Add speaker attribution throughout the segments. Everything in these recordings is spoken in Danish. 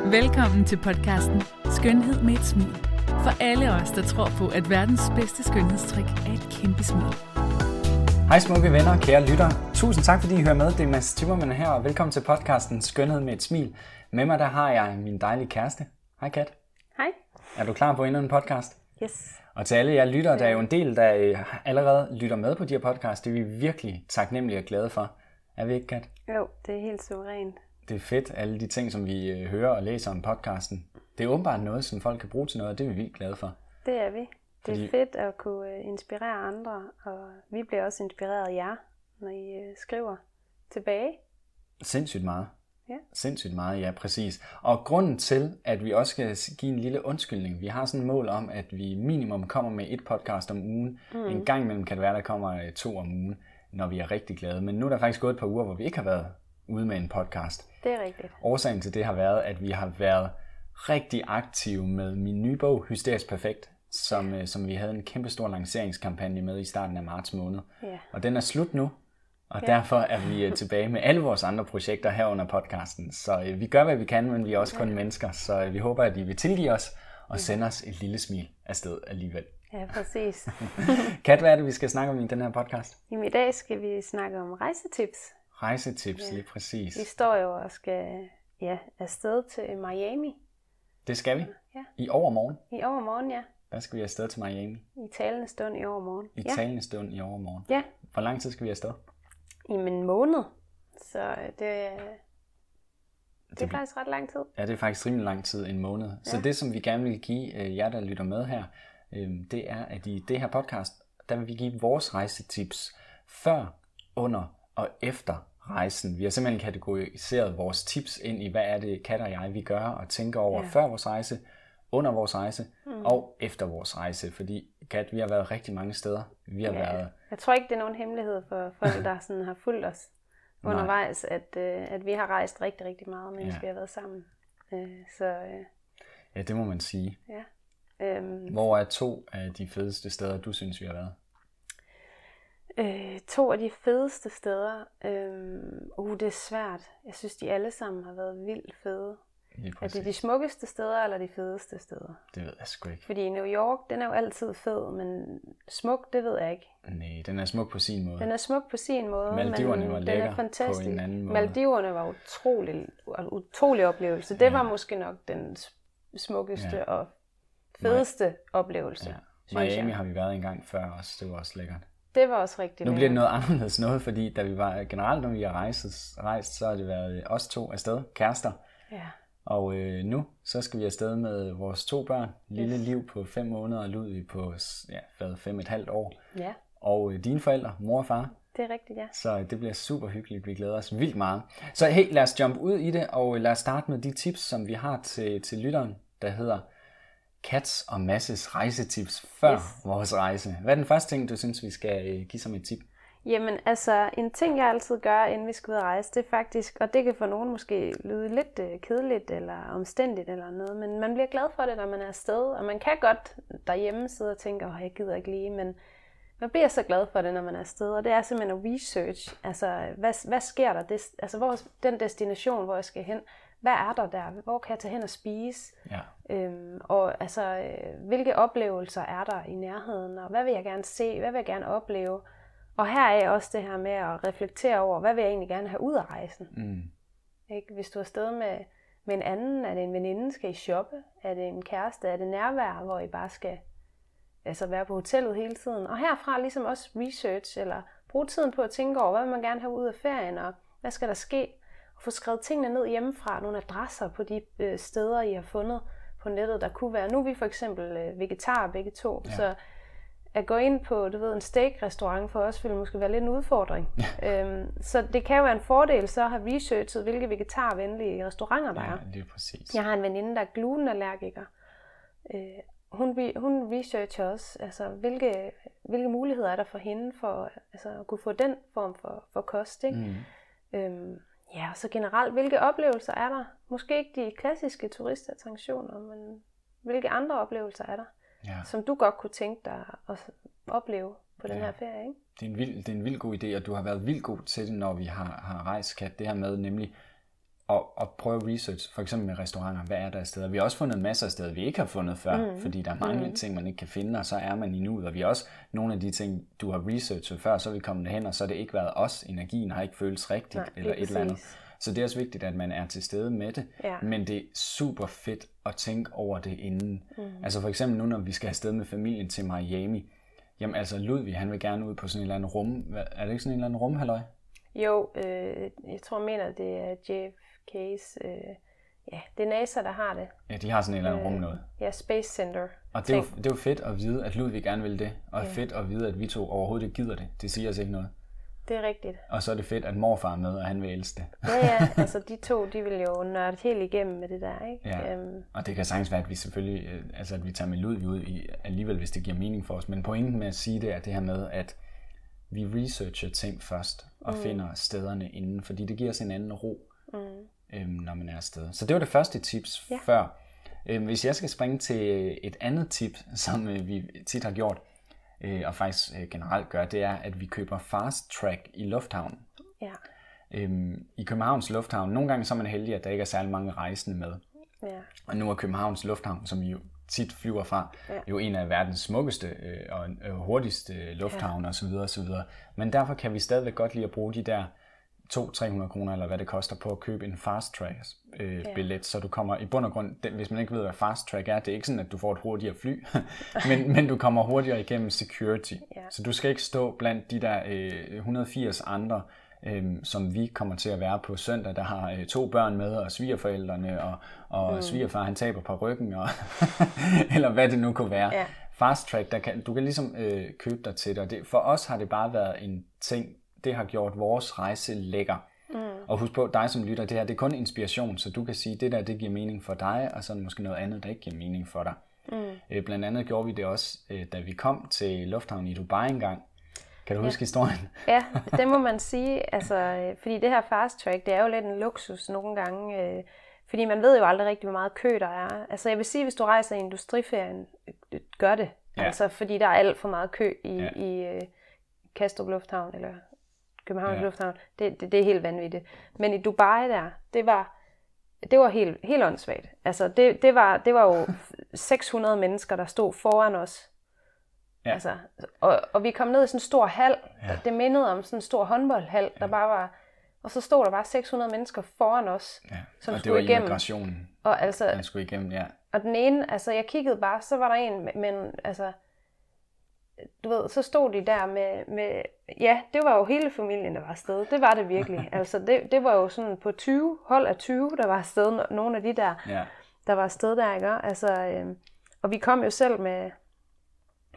Speaker 1: Velkommen til podcasten Skønhed med et smil. For alle os, der tror på, at verdens bedste skønhedstrik er et kæmpe smil.
Speaker 2: Hej smukke venner, kære lytter. Tusind tak fordi I hører med. Det er Mads Timmermann her, og velkommen til podcasten Skønhed med et smil. Med mig der har jeg min dejlige kæreste. Hej Kat.
Speaker 3: Hej.
Speaker 2: Er du klar på endnu en podcast?
Speaker 3: Yes.
Speaker 2: Og til alle jer lyttere, der er jo en del, der øh, allerede lytter med på de her podcasts. Det er vi virkelig taknemmelige og glade for. Er vi ikke, Kat?
Speaker 3: Jo, det er helt suverænt.
Speaker 2: Det er fedt, alle de ting, som vi øh, hører og læser om podcasten. Det er åbenbart noget, som folk kan bruge til noget, og det er vi vildt glade for.
Speaker 3: Det er vi. Det
Speaker 2: Fordi-
Speaker 3: er fedt at kunne øh, inspirere andre, og vi bliver også inspireret af jer, når I øh, skriver tilbage.
Speaker 2: Sindssygt meget.
Speaker 3: Ja.
Speaker 2: Sindssygt meget, ja, præcis. Og grunden til, at vi også skal give en lille undskyldning, vi har sådan et mål om, at vi minimum kommer med et podcast om ugen. Mm. En gang imellem kan det være, der kommer to om ugen, når vi er rigtig glade. Men nu er der faktisk gået et par uger, hvor vi ikke har været ude med en podcast.
Speaker 3: Det er rigtigt.
Speaker 2: Årsagen til det har været, at vi har været rigtig aktive med min nye bog, Hysterisk Perfekt, som, øh, som vi havde en kæmpe stor lanceringskampagne med i starten af marts måned.
Speaker 3: Ja.
Speaker 2: Og den er slut nu, og ja. derfor er vi øh, tilbage med alle vores andre projekter her under podcasten. Så øh, vi gør, hvad vi kan, men vi er også kun ja. mennesker, så øh, vi håber, at I vil tilgive os og sende os et lille smil afsted alligevel.
Speaker 3: Ja, præcis.
Speaker 2: Kat, hvad er det, vi skal snakke om i den her podcast?
Speaker 3: Jamen, I dag skal vi snakke om rejsetips.
Speaker 2: Rejsetips, lige præcis.
Speaker 3: Vi står jo og skal ja, afsted til Miami
Speaker 2: Det skal vi.
Speaker 3: Ja.
Speaker 2: I overmorgen,
Speaker 3: i overmorgen, ja.
Speaker 2: der skal vi afsted til Miami.
Speaker 3: I talende stund i overmorgen.
Speaker 2: I
Speaker 3: ja.
Speaker 2: talende stund i overmorgen.
Speaker 3: ja,
Speaker 2: Hvor lang tid skal vi afsted?
Speaker 3: i en måned. Så øh, det, det, det er faktisk ret lang tid.
Speaker 2: Ja, det er faktisk rimelig lang tid, en måned. Ja. Så det, som vi gerne vil give øh, jer, der lytter med her, øh, det er, at i det her podcast, der vil vi give vores rejsetips før, under og efter rejsen. Vi har simpelthen kategoriseret vores tips ind i, hvad er det, Kat og jeg, vi gør og tænker over ja. Før vores rejse, under vores rejse mm. og efter vores rejse. Fordi, Kat, vi har været rigtig mange steder. Vi har ja. været...
Speaker 3: Jeg tror ikke, det er nogen hemmelighed for folk, der sådan har fulgt os undervejs, at, øh, at vi har rejst rigtig, rigtig meget, mens
Speaker 2: ja.
Speaker 3: vi har været sammen. Øh, så øh,
Speaker 2: Ja, det må man sige.
Speaker 3: ja. Øhm,
Speaker 2: Hvor er to af de fedeste steder, du synes, vi har været?
Speaker 3: Øh, to af de fedeste steder. Øh, uh, det er svært. Jeg synes, de alle sammen har været vildt fede. Er det de smukkeste steder, eller de fedeste steder?
Speaker 2: det ved jeg sgu ikke.
Speaker 3: Fordi New York, den er jo altid fed, men smuk, det ved jeg ikke.
Speaker 2: Nej, den er smuk på sin måde.
Speaker 3: Den er smuk på sin måde,
Speaker 2: Maldiverne
Speaker 3: men
Speaker 2: var
Speaker 3: den er
Speaker 2: på
Speaker 3: fantastisk.
Speaker 2: en anden måde.
Speaker 3: Maldiverne var utrolig, utrolig oplevelse. Det var måske nok den smukkeste
Speaker 2: Ja.
Speaker 3: og fedeste oplevelse,
Speaker 2: Ja. Miami
Speaker 3: jeg.
Speaker 2: har vi været en gang før også. Det var også lækkert.
Speaker 3: Det var også rigtig
Speaker 2: Nu bliver det noget anderledes noget, fordi da vi var generelt, når vi har rejst, rejst så har det været os to afsted, kærester.
Speaker 3: Ja.
Speaker 2: Og øh, nu, så skal vi afsted med vores to børn. Lille Liv på fem måneder, og Ludvig på ja, hvad, fem et halvt år.
Speaker 3: ja,
Speaker 2: Og øh, dine forældre, mor og far.
Speaker 3: det er rigtigt, ja.
Speaker 2: Så øh, det bliver super hyggeligt. Vi glæder os vildt meget. Så hey, lad os jumpe ud i det, og lad os starte med de tips, som vi har til, til lytteren, der hedder Kats og Masses rejsetips før yes. Vores rejse. Hvad er den første ting, du synes, vi skal øh, give som et tip?
Speaker 3: Jamen, altså, en ting, jeg altid gør, inden vi skal ud og rejse, det er faktisk, og det kan for nogen måske lyde lidt øh, kedeligt eller omstændigt eller noget, men man bliver glad for det, når man er afsted, og man kan godt derhjemme sidde og tænke, åh, jeg gider ikke lige, men man bliver så glad for det, når man er afsted, og det er simpelthen at research, altså, hvad, hvad sker der, det, altså, hvor, den destination, hvor jeg skal hen, hvad er der der, hvor kan jeg tage hen og spise,
Speaker 2: Ja.
Speaker 3: Øhm, og altså, øh, hvilke oplevelser er der i nærheden, og hvad vil jeg gerne se, hvad vil jeg gerne opleve? Og her er også det her med at reflektere over, hvad vil jeg egentlig gerne have ud af rejsen?
Speaker 2: Mm.
Speaker 3: Ikke? Hvis du er afsted med, med en anden, er det en veninde, skal I shoppe? Er det en kæreste? Er det nærvær, hvor I bare skal altså være på hotellet hele tiden? Og herfra ligesom også research, eller bruge tiden på at tænke over, hvad vil man gerne have ud af ferien, og hvad skal der ske? Få skrevet tingene ned hjemmefra, nogle adresser på de øh, steder, I har fundet på nettet, der kunne være. Nu er vi for eksempel øh, vegetarer begge to, ja. så at gå ind på du ved, en steak-restaurant for os ville måske være lidt en udfordring. øhm, så det kan jo være en fordel så at have researchet, hvilke vegetarvenlige restauranter der
Speaker 2: Ja,
Speaker 3: er.
Speaker 2: lige præcis.
Speaker 3: Jeg har en veninde, der er glutenallergiker. Øh, hun, hun researcher også, altså, hvilke, hvilke muligheder er der for hende for altså, at kunne få den form for, for kost. Ikke?
Speaker 2: Mm.
Speaker 3: Øhm, ja, og så generelt, hvilke oplevelser er der? Måske ikke de klassiske turistattraktioner, men hvilke andre oplevelser er der,
Speaker 2: Ja.
Speaker 3: som du godt kunne tænke dig at opleve på den
Speaker 2: Ja.
Speaker 3: her ferie, ikke?
Speaker 2: Det er, en vild, det er en vild god idé, og du har været vildt god til det, når vi har, har rejst, Kat, det her med nemlig og, og prøve at research, for eksempel med restauranter, hvad er der af steder. Vi har også fundet masser af steder, vi ikke har fundet før, mm. fordi der er mange mm. ting, man ikke kan finde, og så er man i nuet. Og vi har også nogle af de ting, du har researchet før, så er vi kommet hen, og så har det ikke været os. Energien har ikke føltes rigtigt, Nej, eller et eller andet. Så det er også vigtigt, at man er til stede med det. Ja. Men det er super fedt at tænke over det inden. Mm. Altså for eksempel nu, når vi skal afsted med familien til Miami. Jamen altså Ludvig, han vil gerne ud på sådan en eller anden rum. Er det ikke sådan en eller anden rum, halløj?
Speaker 3: Jo, øh, jeg tror, jeg mener, det er JFK's... Øh, ja, det er NASA, der har det.
Speaker 2: Ja, de har sådan en eller anden øh, rum noget.
Speaker 3: Ja, Space Center.
Speaker 2: Og det er, jo, det er jo fedt at vide, at Ludvig gerne vil det. Og ja. fedt at vide, at vi to overhovedet ikke gider det. Det siger os ikke noget.
Speaker 3: Det er rigtigt.
Speaker 2: Og så er det fedt, at morfar er med, og han vil elske det.
Speaker 3: ja, ja. Altså de to, de vil jo nørde helt igennem med det der, ikke?
Speaker 2: Ja. Um... Og det kan sagtens være, at vi selvfølgelig, øh, altså at vi tager med Ludvig ud i, alligevel, hvis det giver mening for os. Men pointen med at sige det er det her med, at vi researcher ting først, og mm. finder stederne inden, fordi det giver os en anden ro, mm. øhm, når man er afsted. Så det var det første tips ja. før. Øhm, hvis jeg skal springe til et andet tip, som øh, vi tit har gjort, øh, og faktisk øh, generelt gør, det er, at vi køber fast track i lufthavnen. Ja. Øhm, I Københavns Lufthavn, nogle gange så er man heldig, at der ikke er særlig mange rejsende med. Ja. Og nu er Københavns Lufthavn, som jo tit flyver fra, ja. jo en af verdens smukkeste øh, og øh, hurtigste lufthavne ja. osv. osv. Men derfor kan vi stadigvæk godt lide at bruge de der 200-300 kroner, eller hvad det koster på at købe en fast track øh, ja. billet, så du kommer i bund og grund, den, hvis man ikke ved, hvad fast track er, det er ikke sådan, at du får et hurtigere fly, men, men du kommer hurtigere igennem security. Ja. Så du skal ikke stå blandt de der øh, 180 andre, øh, som vi kommer til at være på søndag, der har øh, to børn med, og svigerforældrene, og, og mm. svigerfar han taber på ryggen, og eller hvad det nu kunne være. Ja. Fast track, der kan, du kan ligesom øh, købe dig til det, og det, for os har det bare været en ting, det har gjort vores rejse lækker. Mm. Og husk på, dig som lytter, det her det er kun inspiration, så du kan sige, det der det giver mening for dig, og så måske noget andet, der ikke giver mening for dig. Mm. Øh, blandt andet gjorde vi det også, øh, da vi kom til lufthavnen i Dubai engang. Kan du huske ja. historien?
Speaker 3: ja, det må man sige. Altså, øh, fordi det her fast track, det er jo lidt en luksus nogle gange. Øh, fordi man ved jo aldrig rigtig, hvor meget kø der er. Altså jeg vil sige, hvis du rejser i industriferien, øh, gør det. Ja. Altså fordi der er alt for meget kø i, ja. i uh, Kastrup Lufthavn, eller Københavns ja. Lufthavn. Det, det, det er helt vanvittigt. Men i Dubai der, det var, det var helt, helt åndssvagt. Altså, det, det, var, det var jo 600 mennesker, der stod foran os. Ja. Altså, og, og vi kom ned i sådan en stor hal. Ja. Det mindede om sådan en stor håndboldhal, ja. der bare var... Og så stod der bare 600 mennesker foran os,
Speaker 2: ja. som og skulle det var igennem. immigrationen,
Speaker 3: og altså,
Speaker 2: den skulle igennem, ja.
Speaker 3: Og den ene, altså jeg kiggede bare, så var der en, men altså du ved, så stod de der med, med, ja, det var jo hele familien, der var afsted. Det var det virkelig. altså, det, det var jo sådan på 20, hold af 20, der var afsted, nogle af de der, ja. der var afsted der, ikke? Altså, øh, og vi kom jo selv med,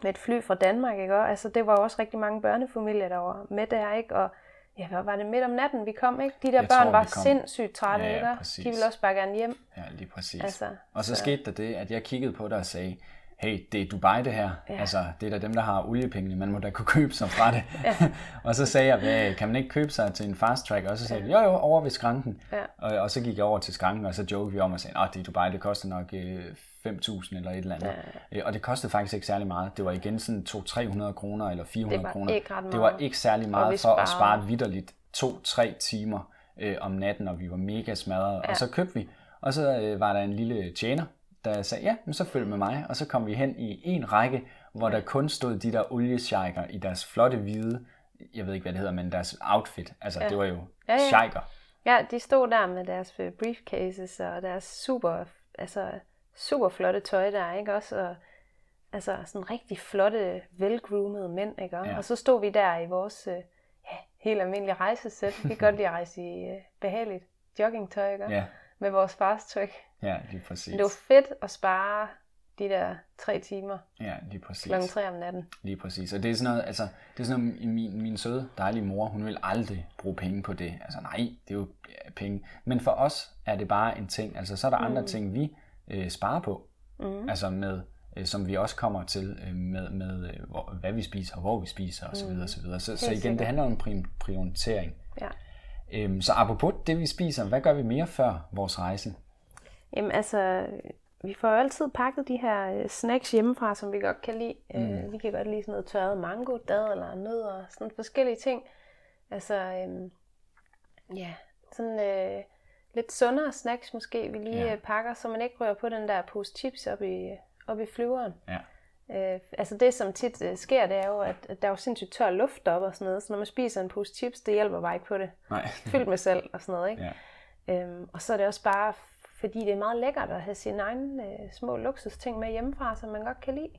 Speaker 3: med et fly fra Danmark, ikke? Altså, det var jo også rigtig mange børnefamilier, der var med der, ikke? Og ja, hvad var det midt om natten, vi kom, ikke? De der jeg børn tror, var kom... sindssygt trætte, ja, ja, ikke? De ville også bare gerne hjem.
Speaker 2: Ja, lige præcis. Altså, og så, så skete der det, at jeg kiggede på dig og sagde, hey, det er Dubai det her. Ja. Altså, det er da dem, der har oliepengene. Man må da kunne købe sig fra det. Ja. og så sagde jeg, Hvad, kan man ikke købe sig til en fast track? Og så sagde jeg, jo jo, over ved skranken. Ja. Og, og, så gik jeg over til skranken, og så jokede vi om og sagde, at det er Dubai, det koster nok øh, 5.000 eller et eller andet. Ja. Øh, og det kostede faktisk ikke særlig meget. Det var igen sådan 200-300 kroner eller 400 kroner. Det var ikke særlig meget for at spare vidderligt 2-3 timer øh, om natten, og vi var mega smadret. Ja. Og så købte vi, og så øh, var der en lille tjener, der sagde, ja, men så følg med mig. Og så kom vi hen i en række, hvor der kun stod de der oliesheiker i deres flotte hvide, jeg ved ikke, hvad det hedder, men deres outfit. Altså, ja. det var jo ja, ja. sheiker.
Speaker 3: Ja, de stod der med deres øh, briefcases og deres super, altså, super flotte tøj der, ikke også? Og, altså sådan rigtig flotte, velgroomede mænd, ikke? Ja. Og så stod vi der i vores øh, ja, helt almindelige rejsesæt. Vi kan godt lide at rejse i uh, behageligt joggingtøj, ikke Ja. Med vores fast track.
Speaker 2: Ja, lige præcis.
Speaker 3: Det var fedt at spare de der tre timer.
Speaker 2: Ja, lige præcis.
Speaker 3: Klokken tre om natten.
Speaker 2: Lige præcis. Og det er sådan noget, altså, det er sådan noget, min, min søde, dejlige mor, hun vil aldrig bruge penge på det. Altså nej, det er jo penge. Men for os er det bare en ting. Altså så er der mm. andre ting, vi øh, sparer på. Mm. Altså med, øh, som vi også kommer til øh, med, med øh, hvor, hvad vi spiser, hvor vi spiser osv. Mm. Så, videre, så, så igen, sikkert. det handler om prioritering. Ja. Øhm, så apropos det, vi spiser, hvad gør vi mere før vores rejse?
Speaker 3: Jamen altså, vi får jo altid pakket de her øh, snacks hjemmefra, som vi godt kan lide. Øh, mm. vi kan godt lide sådan noget tørret mango, eller nødder, sådan forskellige ting. Altså, øhm, ja, sådan øh, lidt sundere snacks måske, vi lige
Speaker 2: Ja.
Speaker 3: ja. pakker, så man ikke rører på den der pose chips op i, op i flyveren.
Speaker 2: Ja.
Speaker 3: Øh, altså det, som tit øh, sker, det er jo, at, at der er jo sindssygt tør luft op og sådan noget, så når man spiser en pose chips, det hjælper bare ikke på det.
Speaker 2: Nej.
Speaker 3: Fyldt med salt og sådan noget, ikke?
Speaker 2: Ja.
Speaker 3: Øhm, og så er det også bare, fordi det er meget lækkert at have sine egne øh, små luksusting med hjemmefra, som man godt kan lide.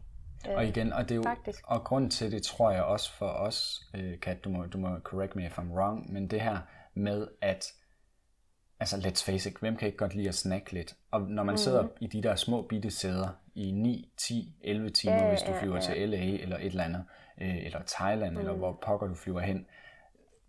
Speaker 2: Og igen, og det er jo,
Speaker 3: Faktisk.
Speaker 2: og grunden til det, tror jeg også for os, øh, Kat, du må, du må correct me if I'm wrong, men det her med, at altså let's face it, hvem kan ikke godt lide at snakke lidt? Og når man mm. sidder i de der små bitte sæder i 9, 10, 11 timer,
Speaker 3: Ja,
Speaker 2: ja, hvis du
Speaker 3: ja,
Speaker 2: flyver
Speaker 3: ja.
Speaker 2: til LA eller et eller andet, øh, eller Thailand, mm. eller hvor pokker du flyver hen,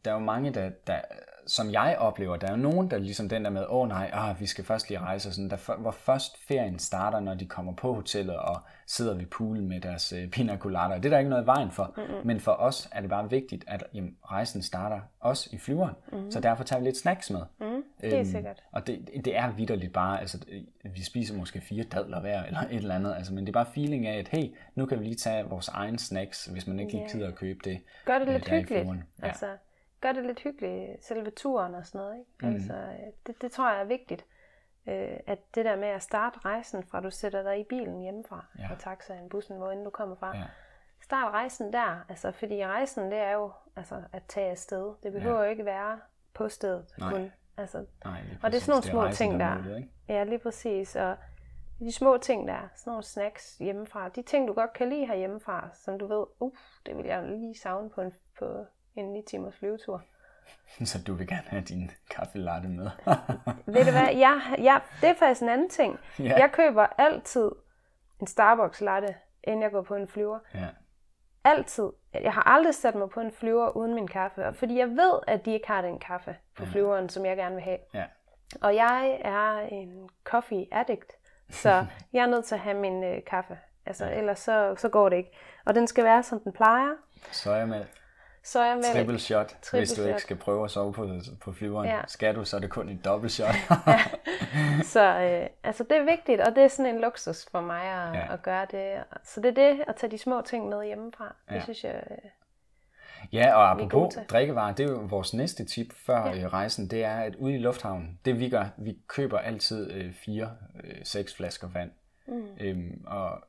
Speaker 2: der er jo mange, der, der, som jeg oplever, der er jo nogen, der ligesom den der med, åh oh, nej, ah, vi skal først lige rejse, og sådan, der, hvor først ferien starter, når de kommer på hotellet og sidder ved poolen med deres øh, pina colada. Det er der ikke noget i vejen for, mm-hmm. men for os er det bare vigtigt, at jamen, rejsen starter også i flyveren, mm-hmm. så derfor tager vi lidt snacks med.
Speaker 3: Mm, det er sikkert.
Speaker 2: Og det, det er vidderligt bare, altså øh, vi spiser måske fire dadler hver, eller et eller andet, altså, men det er bare feeling af, at hey, nu kan vi lige tage vores egen snacks, hvis man ikke lige
Speaker 3: Ja.
Speaker 2: gider at købe det.
Speaker 3: Gør det
Speaker 2: øh,
Speaker 3: lidt hyggeligt.
Speaker 2: Ja.
Speaker 3: Altså, gør det lidt hyggeligt, selve turen og sådan noget. Ikke? Mm. Altså, øh, det, det tror jeg er vigtigt. Øh, at det der med at starte rejsen fra du sætter dig i bilen hjemmefra,
Speaker 2: Ja.
Speaker 3: ja. og taxaen, bussen, hvor end du kommer fra.
Speaker 2: Ja.
Speaker 3: Start rejsen der, altså, fordi rejsen det er jo altså, at tage afsted. Det behøver jo ikke være på stedet
Speaker 2: Nej.
Speaker 3: kun. Altså,
Speaker 2: Nej, lige
Speaker 3: Og det er
Speaker 2: præcis.
Speaker 3: sådan nogle små
Speaker 2: rejsen,
Speaker 3: ting,
Speaker 2: er
Speaker 3: der-
Speaker 2: målet, ikke?
Speaker 3: ja, lige præcis. Og de små ting der, sådan nogle snacks hjemmefra, de ting, du godt kan lide her hjemmefra, som du ved, uh, det vil jeg lige savne på en, på en 9 timers flyvetur.
Speaker 2: Så du vil gerne have din kaffe latte med.
Speaker 3: Ved du hvad, jeg, jeg, det er faktisk en anden ting.
Speaker 2: Ja.
Speaker 3: Ja. Jeg køber altid en Starbucks latte, inden jeg går på en flyver.
Speaker 2: ja.
Speaker 3: Altid. Jeg har aldrig sat mig på en flyver uden min kaffe, fordi jeg ved, at de ikke har den kaffe på flyveren, som jeg gerne vil have.
Speaker 2: ja.
Speaker 3: Og jeg er en coffee addict, så jeg er nødt til at have min øh, kaffe. Altså, ja. ellers så, så går det ikke. Og den skal være, som den plejer.
Speaker 2: Sojamælk,
Speaker 3: Sojamælk.
Speaker 2: triple shot,
Speaker 3: Triple
Speaker 2: hvis du ikke
Speaker 3: shot.
Speaker 2: skal prøve at sove på, på flyveren.
Speaker 3: Ja.
Speaker 2: Skal du, så er det kun en dobbelt shot.
Speaker 3: Så øh, altså, det er vigtigt, og det er sådan en luksus for mig at,
Speaker 2: Ja.
Speaker 3: ja. at gøre det. Så det er det, at tage de små ting med hjemmefra. Det
Speaker 2: Ja.
Speaker 3: synes jeg... Øh,
Speaker 2: Ja, og apropos drikkevarer, det er jo vores næste tip før
Speaker 3: Ja.
Speaker 2: ja. rejsen, det er, at ude i lufthavnen, det vi gør, vi køber altid øh, fire, øh, seks flasker vand. Mm. Øhm, og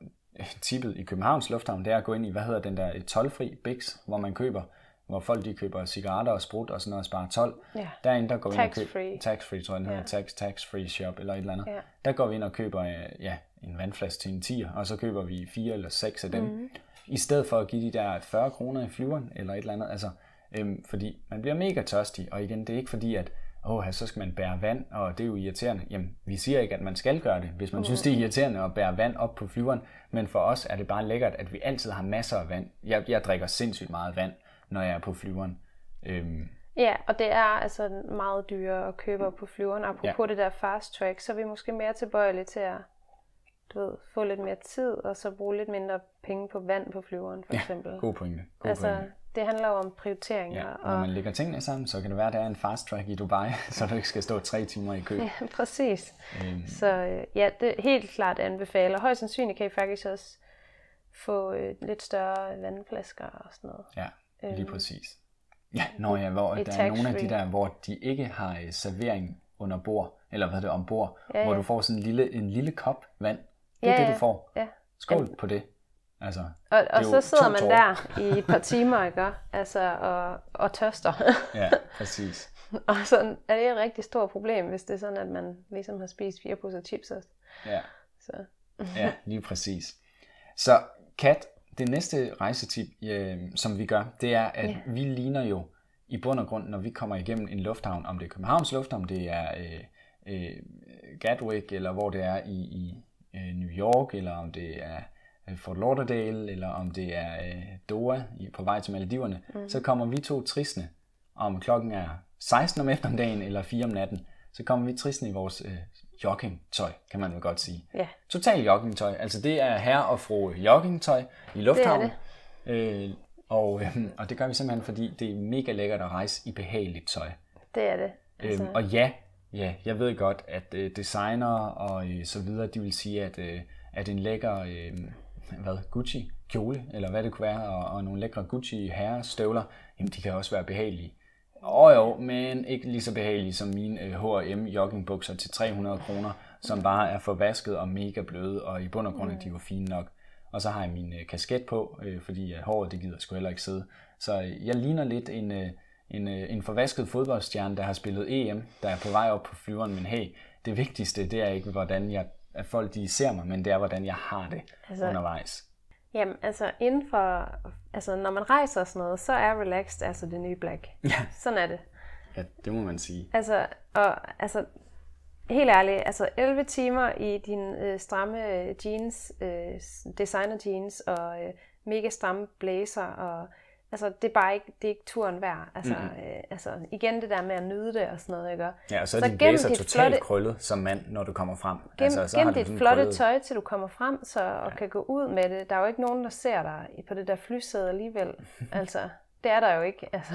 Speaker 2: tippet i Københavns Lufthavn, det er at gå ind i, hvad hedder den der, et tolvfri Bix, hvor man køber, hvor folk de køber cigaretter og sprut og sådan noget og sparer 12.
Speaker 3: Ja.
Speaker 2: Derinde, der går vi ind og køber,
Speaker 3: Tax-free.
Speaker 2: tror jeg, den hedder,
Speaker 3: Ja.
Speaker 2: tax, tax-free shop eller et eller andet.
Speaker 3: Ja.
Speaker 2: Der går vi ind og køber, øh, ja, en vandflaske til en 10'er, og så køber vi fire eller seks af dem.
Speaker 3: Mhm.
Speaker 2: Mm. I stedet for at give de der 40 kroner i flyveren, eller et eller andet. Altså, øhm, fordi man bliver mega tørstig, og igen, det er ikke fordi, at åh, så skal man bære vand, og det er jo irriterende. Jamen, vi siger ikke, at man skal gøre det, hvis man synes, det er irriterende at bære vand op på flyveren, men for os er det bare lækkert, at vi altid har masser af vand. Jeg, jeg drikker sindssygt meget vand, når jeg er på flyveren. Øhm,
Speaker 3: ja, og det er altså meget dyrere at købe på flyveren. Apropos ja. det der fast track, så er vi måske mere tilbøjelige til at du ved, få lidt mere tid, og så bruge lidt mindre penge på vand på flyveren, for eksempel.
Speaker 2: god pointe. God
Speaker 3: altså,
Speaker 2: pointe.
Speaker 3: det handler jo om prioriteringer.
Speaker 2: Ja,
Speaker 3: og,
Speaker 2: når man lægger tingene sammen, så kan det være, at der er en fast track i Dubai, så du ikke skal stå tre timer i kø.
Speaker 3: Ja, præcis.
Speaker 2: Øhm,
Speaker 3: Så øh, ja, det er helt klart anbefaler. Højst sandsynligt kan I faktisk også få øh, lidt større vandflasker og sådan noget.
Speaker 2: ja, lige præcis. Ja, når jeg, hvor der er nogle af de der, hvor de ikke har øh, servering under bord, eller hvad er det, ombord,
Speaker 3: Ja,
Speaker 2: hvor
Speaker 3: ja.
Speaker 2: du får sådan en lille, en lille kop vand. Det er
Speaker 3: Ja,
Speaker 2: det,
Speaker 3: ja.
Speaker 2: du får.
Speaker 3: Ja.
Speaker 2: Skål på det. Altså,
Speaker 3: Og, og
Speaker 2: er
Speaker 3: så sidder man
Speaker 2: tårer.
Speaker 3: der i et par timer, ikke? Altså, og, og tørster.
Speaker 2: ja, præcis.
Speaker 3: og sådan er det et rigtig stort problem, hvis det er sådan, at man ligesom har spist fire poser chips også.
Speaker 2: Ja,
Speaker 3: Så.
Speaker 2: ja lige præcis. Så Kat, det næste rejsetip, øh, som vi gør, det er, at
Speaker 3: Ja.
Speaker 2: vi ligner jo i bund og grund, når vi kommer igennem en lufthavn, om det er Københavns Lufthavn, det er øh, øh, Gatwick, eller hvor det er i, i øh, New York, eller om det er øh, Fort Lauderdale, eller om det er øh, Doha i, på vej til Maldiverne, mm. så kommer vi to tristne, om klokken er 16 om eftermiddagen eller 4 om natten, så kommer vi tristne i vores øh, joggingtøj, kan man vel godt sige.
Speaker 3: Ja.
Speaker 2: Total joggingtøj. Altså det er herre og fru joggingtøj i lufthavnen.
Speaker 3: Det
Speaker 2: Øh, og, øh, og det gør vi simpelthen, fordi det er mega lækkert at rejse i behageligt tøj.
Speaker 3: Det er det.
Speaker 2: Altså... Øhm, og ja, ja, jeg ved godt, at øh, designer og øh, så videre, de vil sige, at, øh, at en lækker øh, hvad, Gucci kjole, eller hvad det kunne være, og, og nogle lækre Gucci herrestøvler, jamen de kan også være behagelige. Åh oh, jo, men ikke lige så behagelige som mine H&M joggingbukser til 300 kroner, som bare er forvasket og mega bløde, og i bund og grund er de jo fine nok. Og så har jeg min øh, kasket på, øh, fordi øh, håret det gider sgu heller ikke sidde. Så øh, jeg ligner lidt en, øh, en, øh, en forvasket fodboldstjerne, der har spillet EM, der er på vej op på flyveren, men hey, det vigtigste, det er ikke, hvordan jeg, at folk de ser mig, men det er, hvordan jeg har det altså, undervejs.
Speaker 3: Jamen, altså inden for, altså når man rejser og sådan noget, så er relaxed altså det nye black.
Speaker 2: Ja.
Speaker 3: Sådan er det.
Speaker 2: Ja, det må man sige.
Speaker 3: Altså, og altså, helt ærligt, altså 11 timer i din øh, stramme øh, jeans, øh, designer jeans og øh, mega stramme blazer og Altså, det er bare ikke, det er ikke turen værd. Altså, mm. øh, altså, igen det der med at nyde det og sådan noget, ikke?
Speaker 2: Ja, og så er så din blæser totalt flotte, krøllet som mand, når du kommer frem.
Speaker 3: Gem, altså, så gem har dit flotte krøllet... tøj, til du kommer frem så, og ja. kan gå ud med det. Der er jo ikke nogen, der ser dig på det der flysæde alligevel. altså, det er der jo ikke. Altså.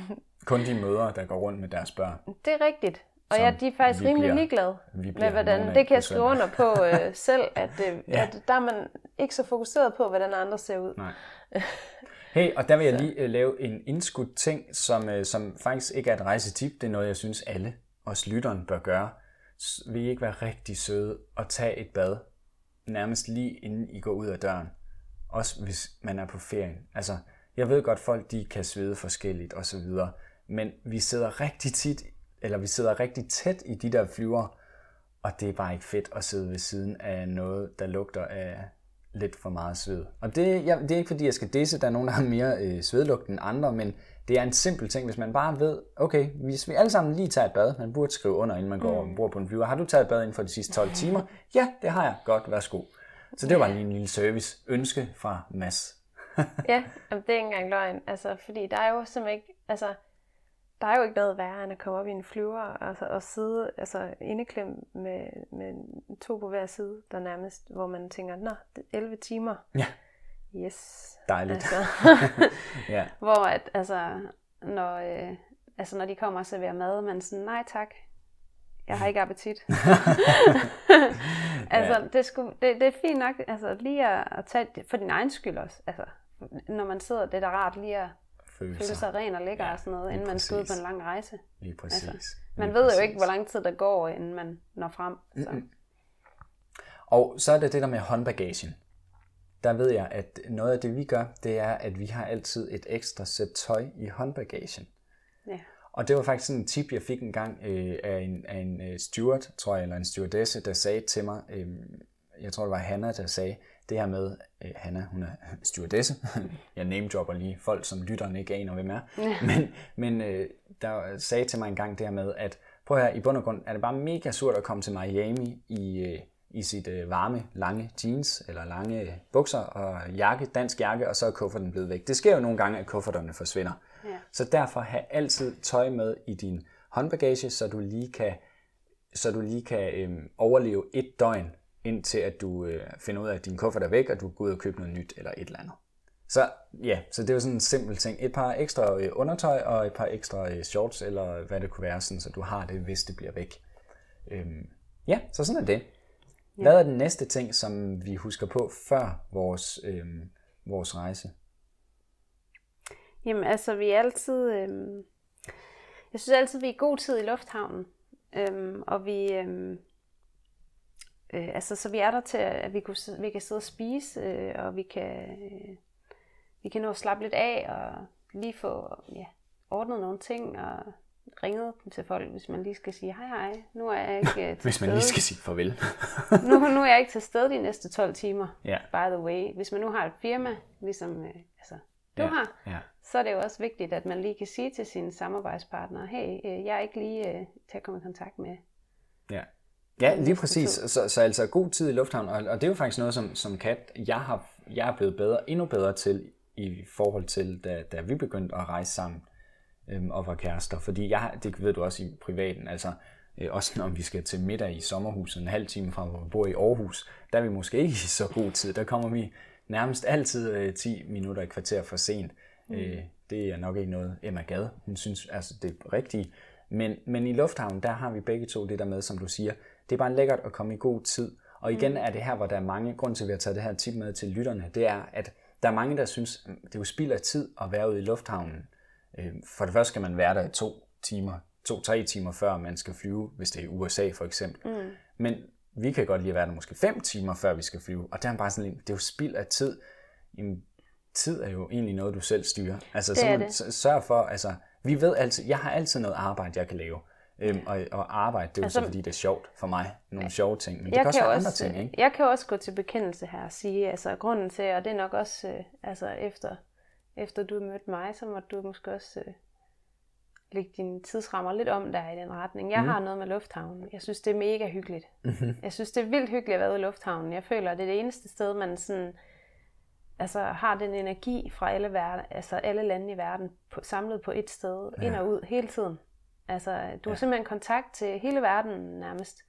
Speaker 2: Kun de mødre, der går rundt med deres børn.
Speaker 3: Det er rigtigt. Og ja, de er faktisk rimelig bliver, ligeglade med, hvordan det kan jeg skrive under på øh, selv, at, øh, ja. at der er man ikke så fokuseret på, hvordan andre ser ud.
Speaker 2: Nej. Hey, og der vil jeg lige uh, lave en indskudt ting, som, uh, som faktisk ikke er et rejsetip. Det er noget, jeg synes alle os lytteren bør gøre. Vil I ikke være rigtig søde og tage et bad, nærmest lige inden I går ud af døren? Også hvis man er på ferien. Altså, jeg ved godt, folk de kan svede forskelligt og så videre, men vi sidder rigtig tit, eller vi sidder rigtig tæt i de der flyver, og det er bare ikke fedt at sidde ved siden af noget, der lugter af lidt for meget sved. Og det, jeg, det er ikke fordi, jeg skal disse, der er nogen, der har mere øh, svedlugt end andre, men det er en simpel ting, hvis man bare ved, okay, hvis vi alle sammen lige tager et bad, man burde skrive under, inden man går mm. ombord på en flyver. Har du taget et bad inden for de sidste 12 timer? Ja, det har jeg. Godt, værsgo. Så det var lige en lille service. Ønske fra Mads.
Speaker 3: ja, det er ikke engang løgn. Altså, fordi der er jo simpelthen ikke, altså, der er jo ikke noget værre, end at komme op i en flyver altså, og sidde altså, indeklemt med, med to på hver side, der nærmest, hvor man tænker, nå, 11 timer.
Speaker 2: Ja.
Speaker 3: Yes.
Speaker 2: Dejligt.
Speaker 3: Altså, ja. Hvor at, altså, når, øh, altså, når de kommer og serverer mad, man sådan, nej tak, jeg har ikke appetit. altså, ja. det, skulle, det, det er fint nok altså, lige at, at tage for din egen skyld også. Altså, når man sidder, det er da rart lige at føle føle sig ren og lækker ja, og sådan noget, inden man skal ud på en lang rejse.
Speaker 2: Lige præcis. Altså,
Speaker 3: man
Speaker 2: lige
Speaker 3: ved
Speaker 2: præcis.
Speaker 3: jo ikke, hvor lang tid der går, inden man når frem. Så. Mm-hmm.
Speaker 2: Og så er det det der med håndbagagen. Der ved jeg, at noget af det vi gør, det er, at vi har altid et ekstra sæt tøj i håndbagagen.
Speaker 3: Ja.
Speaker 2: Og det var faktisk sådan en tip, jeg fik en gang øh, af en, af en øh, steward, tror jeg, eller en stewardesse, der sagde til mig, øh, jeg tror det var Hanna, der sagde, det her med, øh, Hanna, hun er stewardesse, jeg name-dropper lige folk, som lytteren ikke aner, hvem er, men, men øh, der sagde til mig en gang det her med, at prøv her, i bund og grund er det bare mega surt at komme til Miami i, øh, i sit øh, varme, lange jeans, eller lange bukser og jakke, dansk jakke, og så er kufferten blevet væk. Det sker jo nogle gange, at kufferterne forsvinder.
Speaker 3: Ja.
Speaker 2: Så derfor have altid tøj med i din håndbagage, så du lige kan, så du lige kan øh, overleve et døgn indtil at du øh, finder ud af, at din kuffert er væk, og du går ud og køber noget nyt eller et eller andet. Så ja, så det var sådan en simpel ting. Et par ekstra øh, undertøj og et par ekstra øh, shorts, eller hvad det kunne være, sådan, så du har det, hvis det bliver væk. Øhm, ja, så sådan er det. Ja. Hvad er den næste ting, som vi husker på før vores, øhm, vores rejse?
Speaker 3: Jamen altså, vi er altid... Øhm, jeg synes altid, vi er god tid i lufthavnen. Øhm, og vi, øhm, Øh, altså, så vi er der til, at vi, kunne, vi kan sidde og spise, øh, og vi kan, øh, vi kan nå at slappe lidt af, og lige få ja, ordnet nogle ting, og ringet til folk, hvis man lige skal sige, hej hej, nu er jeg ikke øh, til
Speaker 2: Hvis man lige skal sige farvel.
Speaker 3: nu, nu er jeg ikke til stede de næste 12 timer,
Speaker 2: yeah.
Speaker 3: by the way. Hvis man nu har et firma, ligesom øh, altså, du
Speaker 2: Ja,
Speaker 3: har,
Speaker 2: ja.
Speaker 3: så er det jo også vigtigt, at man lige kan sige til sine samarbejdspartnere, hey, øh, jeg er ikke lige øh, til at komme i kontakt med
Speaker 2: Ja. Ja, lige præcis. Så, så altså god tid i lufthavnen, og, og det er jo faktisk noget, som, som Kat, jeg, har, jeg er blevet bedre, endnu bedre til i forhold til, da, da vi begyndte at rejse sammen øhm, og var kærester. Fordi jeg, det ved du også i privaten, altså øh, også når vi skal til middag i sommerhuset en halv time fra, hvor vi bor i Aarhus, der er vi måske ikke i så god tid. Der kommer vi nærmest altid øh, 10 minutter i kvarter for sent. Mm. Øh, det er nok ikke noget, Emma Gade, hun synes, altså det er rigtigt. Men, men i lufthavnen, der har vi begge to det der med, som du siger, det er bare lækkert at komme i god tid. Og igen mm. er det her, hvor der er mange, grund til, at vi har taget det her tip med til lytterne, det er, at der er mange, der synes, det er jo spild af tid at være ude i lufthavnen Øh, for det første skal man være der i to timer, to-tre timer før man skal flyve, hvis det er i USA for eksempel. Mm. Men vi kan godt lige være der måske fem timer før vi skal flyve, og der er bare sådan en, det er jo spild af tid. Jamen, tid er jo egentlig noget, du selv styrer. Altså,
Speaker 3: Det
Speaker 2: så
Speaker 3: det.
Speaker 2: sørg for, altså, vi ved altid, jeg har altid noget arbejde, jeg kan lave. Øhm, og, og arbejde, det er jo
Speaker 3: Altså-
Speaker 2: så fordi, det er sjovt for mig. Nogle sjove ting. Men det kan også
Speaker 3: kan
Speaker 2: være
Speaker 3: også,
Speaker 2: andre ting, ikke?
Speaker 3: Jeg kan også gå til bekendelse her og sige, altså grunden til, og det er nok også, øh, altså efter, efter du mødte mig, så må du måske også øh, lægge dine tidsrammer lidt om der i den retning. Jeg mm. har noget med lufthavnen. Jeg synes, det er mega hyggeligt. Mm-hmm. Jeg synes, det er vildt hyggeligt at være ude i lufthavnen. Jeg føler, det er det eneste sted, man sådan, altså har den energi fra alle, verden, altså alle lande i verden på, samlet på et sted, ja. ind og ud hele tiden. Altså, du har simpelthen kontakt til hele verden nærmest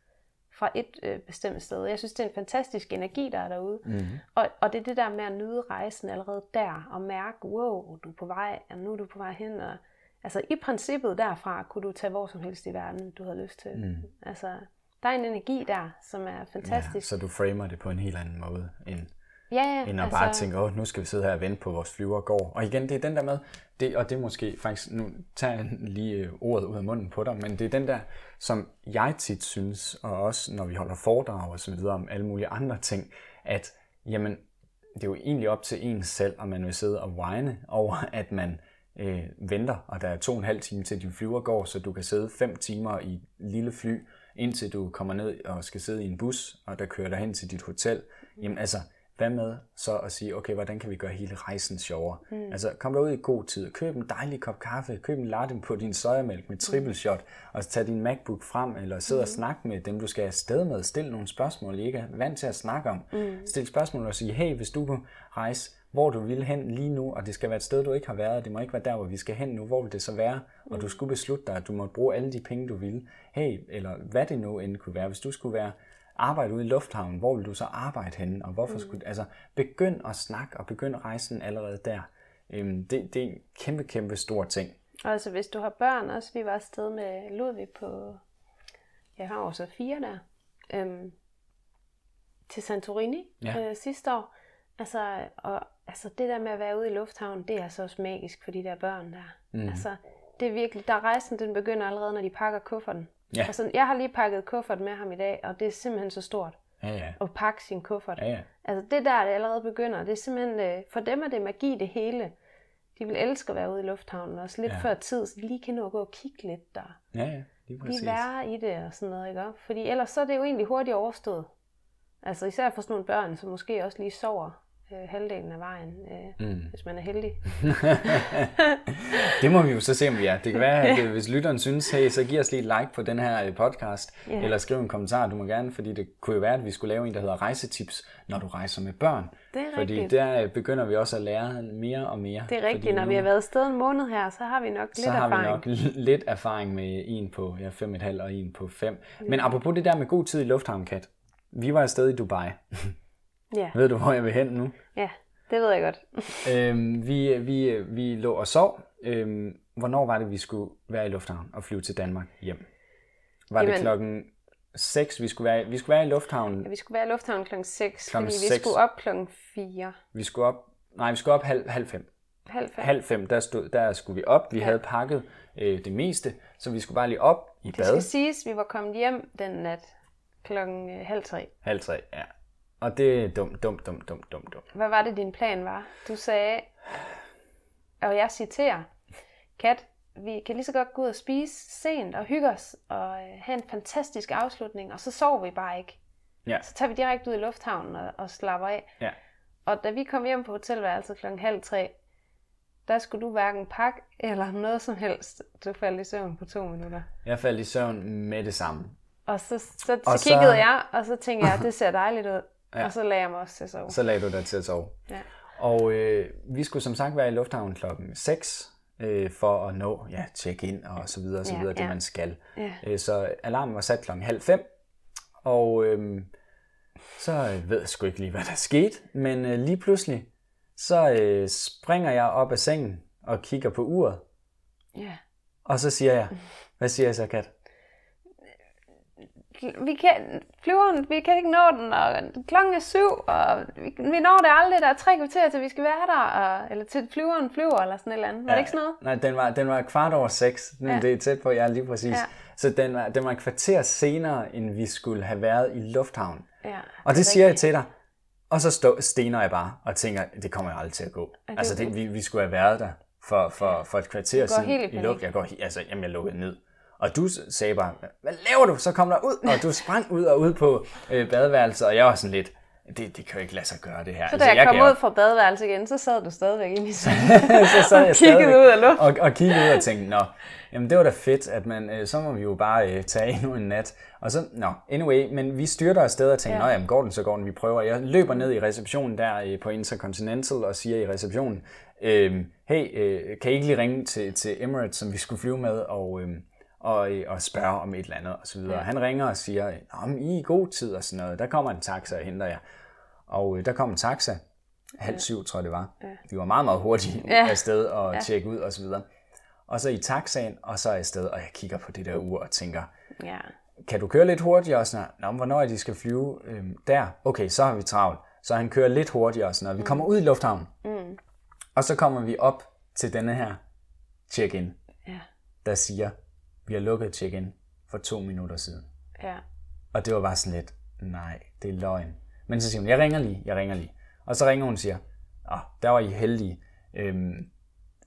Speaker 3: fra et øh, bestemt sted. Jeg synes, det er en fantastisk energi, der er derude. Mm-hmm. Og, og det er det der med at nyde rejsen allerede der, og mærke, wow, du er på vej, og nu er du på vej hen. Og, altså i princippet derfra kunne du tage hvor som helst i verden, du havde lyst til. Mm. Altså, der er en energi der, som er
Speaker 2: Ja,
Speaker 3: fantastisk.
Speaker 2: så du framer det på en helt anden måde, end,
Speaker 3: Ja, ja,
Speaker 2: end at altså... bare tænke, åh, nu skal vi sidde her og vente på, at vores flyver går. Og igen, det er den der med, det, og det er måske faktisk, nu tager jeg lige øh, ordet ud af munden på dig, men det er den der, som jeg tit synes, og også når vi holder foredrag og så videre om alle mulige andre ting, at jamen, det er jo egentlig op til en selv, om man vil sidde og whine over, at man øh, venter, og der er to og en halv time til din flyver går, så du kan sidde fem timer i et lille fly, indtil du kommer ned og skal sidde i en bus, og der kører dig hen til dit hotel. Jamen altså, hvad med så at sige, okay, hvordan kan vi gøre hele rejsen sjovere? Mm. Altså, kom derud i god tid, køb en dejlig kop kaffe, køb en latte på din sojamælk med triple shot, og så tag din MacBook frem, eller sidde mm. og snakke med dem, du skal afsted med. Stil nogle spørgsmål, I ikke er vant til at snakke om. Mm. Stil spørgsmål og sige, hey, hvis du kunne rejse, hvor du vil hen lige nu, og det skal være et sted, du ikke har været, det må ikke være der, hvor vi skal hen nu, hvor vil det så være? Og du skulle beslutte dig, at du måtte bruge alle de penge, du ville. Hey, eller hvad det nu end kunne være, hvis du skulle være arbejde ude i lufthavnen, hvor vil du så arbejde henne, og hvorfor skulle, altså begynd at snakke, og begynd rejsen allerede der. Øhm, det, det er en kæmpe, kæmpe stor ting.
Speaker 3: Og altså, hvis du har børn også, vi var afsted med Ludvig på, jeg har også fire der, øhm, til Santorini
Speaker 2: Ja.
Speaker 3: øh, sidste år. Altså, og, altså, det der med at være ude i lufthavnen, det er altså også magisk for de der børn der. Mm. Altså, det er virkelig, der rejsen, den begynder allerede, når de pakker kufferten.
Speaker 2: Ja.
Speaker 3: Altså, jeg har lige pakket kuffert med ham i dag, og det er simpelthen så stort
Speaker 2: Ja, ja.
Speaker 3: at pakke sin kuffert.
Speaker 2: Ja, ja.
Speaker 3: Altså det der, det allerede begynder, det er simpelthen, øh, for dem er det magi det hele. De vil elske at være ude i lufthavnen, også lidt
Speaker 2: Ja.
Speaker 3: før tid, så de lige kan nå at gå og kigge lidt der.
Speaker 2: Ja, ja. Lige præcis.
Speaker 3: Lige være i det og sådan noget, ikke? Fordi ellers så er det jo egentlig hurtigt overstået. Altså især for sådan nogle børn, som måske også lige sover øh, halvdelen af vejen, øh, mm. hvis man er heldig.
Speaker 2: Det må vi jo så se, om vi er. Det kan være, at øh, hvis lytteren synes, hey, så giv os lige et like på den her øh, podcast,
Speaker 3: Ja.
Speaker 2: eller skriv en kommentar, du må gerne, fordi det kunne jo være, at vi skulle lave en, der hedder rejsetips, når du rejser med børn.
Speaker 3: Det er
Speaker 2: fordi
Speaker 3: rigtigt.
Speaker 2: der øh, begynder vi også at lære mere og mere.
Speaker 3: Det er rigtigt, når
Speaker 2: nu,
Speaker 3: vi har været afsted en måned her, så har vi nok lidt
Speaker 2: så har
Speaker 3: erfaring.
Speaker 2: vi nok lidt erfaring med en på ja, 5,5 og en på 5. Men apropos det der med god tid i lufthavnen, Kat. Vi var afsted i Dubai.
Speaker 3: Ja,
Speaker 2: Ved du, hvor jeg vil hen nu?
Speaker 3: ja, det ved jeg godt.
Speaker 2: øhm, vi, vi, vi lå og sov. Øhm, hvornår var det, vi skulle være i lufthavnen og flyve til Danmark hjem? Var det
Speaker 3: Jamen-
Speaker 2: klokken 6, vi skulle være, vi skulle være i lufthavnen?
Speaker 3: Ja, vi skulle være i lufthavnen klokken 6,
Speaker 2: Klokken
Speaker 3: fordi vi
Speaker 2: seks.
Speaker 3: skulle op klokken 4.
Speaker 2: Vi skulle op, nej, vi skulle op halv, halv fem.
Speaker 3: Halv fem.
Speaker 2: Halv fem, der, stod, der skulle vi op. Vi ja. havde pakket øh, det meste, så vi skulle bare lige op i
Speaker 3: Det
Speaker 2: bad.
Speaker 3: skal siges, vi var kommet hjem den nat klokken øh, halv tre.
Speaker 2: Halv tre, ja. Og det er dumt, dumt, dumt, dumt, dumt, dumt.
Speaker 3: Hvad var det, din plan var? Du sagde, og jeg citerer, Kat, vi kan lige så godt gå ud og spise sent og hygge os og øh, have en fantastisk afslutning, og så sover vi bare ikke.
Speaker 2: Ja,
Speaker 3: Så tager vi direkte ud i lufthavnen og, og slapper af.
Speaker 2: ja.
Speaker 3: Og da vi kom hjem på hotelværelset klokken halv tre, der skulle du hverken pakke eller noget som helst. Du faldt i søvn på to minutter.
Speaker 2: Jeg faldt i søvn med det samme.
Speaker 3: Og så, så, så,
Speaker 2: Og
Speaker 3: så
Speaker 2: så-
Speaker 3: kiggede jeg, og så tænkte jeg, det ser dejligt ud.
Speaker 2: Ja.
Speaker 3: Og så lagde jeg mig også til at sove.
Speaker 2: Så lagde du dig til at sove.
Speaker 3: Ja.
Speaker 2: Og øh, vi skulle som sagt være i lufthavnen klokken 6 øh, for at nå ja, check-in og så videre, og så
Speaker 3: Ja,
Speaker 2: videre det
Speaker 3: ja.
Speaker 2: man skal.
Speaker 3: Ja.
Speaker 2: Øh, så alarmen var sat klokken halv fem, og øh, så ved jeg sgu ikke lige, hvad der skete, men øh, lige pludselig, så øh, springer jeg op af sengen og kigger på uret,
Speaker 3: ja.
Speaker 2: og så siger jeg, hvad siger jeg så, Kat?
Speaker 3: Vi kan, flyveren, vi kan ikke nå den, og klokken er syv, og vi, vi når det aldrig, der er tre kvarter til vi skal være der, og, eller til flyveren flyver, eller sådan et eller andet. Var ja, det ikke sådan noget?
Speaker 2: Nej, den var, den var kvart over seks, ja. det er tæt på, ja, lige præcis. Ja. Så den var, den var et kvarter senere, end vi skulle have været i lufthavnen. Ja, det og det siger rigtigt. jeg til dig, og så stå, stener jeg bare og tænker, det kommer jeg aldrig til at gå. Ja, det altså, det, vi, vi skulle have været der for, for, for et kvarter siden.
Speaker 3: i,
Speaker 2: i luft. Jeg går, altså, jamen, jeg lukkede ned. Og du sagde bare, hvad laver du? Så kom der ud, og du sprang ud og ud på øh, badeværelset, og jeg var sådan lidt, det, det kan jo ikke lade sig gøre det her.
Speaker 3: Så da altså, jeg, jeg kom ud fra badeværelset igen, så sad du stadigvæk i sengen så sad jeg og kiggede ud af luft.
Speaker 2: Og, og kiggede ud og tænkte, nå, jamen det var da fedt, at man, øh, så må vi jo bare øh, tage endnu en nat. Og så, nå, anyway, men vi styrter afsted og tænker, ja. nå jamen går den, så går den, vi prøver. Jeg løber ned i receptionen der øh, på Intercontinental og siger i receptionen, øh, hey, øh, kan I ikke lige ringe til, til Emirates, som vi skulle flyve med, og... Øh, og, og spørge om et eller andet og så videre. Ja. Han ringer og siger, om I er i god tid og sådan noget. Der kommer en taxa og henter jer. Og øh, der kom en taxa, halv syv tror jeg det var. Ja. Vi var meget, meget hurtige ja. afsted og ja. tjekke ud og så videre. Og så i taxaen, og så afsted, og jeg kigger på det der ur og tænker, ja. kan du køre lidt hurtigere? Og sådan, Nå, hvornår er de skal flyve? Øhm, der, okay, så har vi travlt. Så han kører lidt hurtigere og sådan noget. Vi kommer ud i lufthavnen. Mm. Og så kommer vi op til denne her check-in, ja. der siger, vi har lukket check-in for to minutter siden. Ja. Og det var bare sådan lidt, nej, det er løgn. Men så siger hun, jeg ringer lige, jeg ringer lige. Og så ringer hun og siger, ah, der var I heldige. Øhm,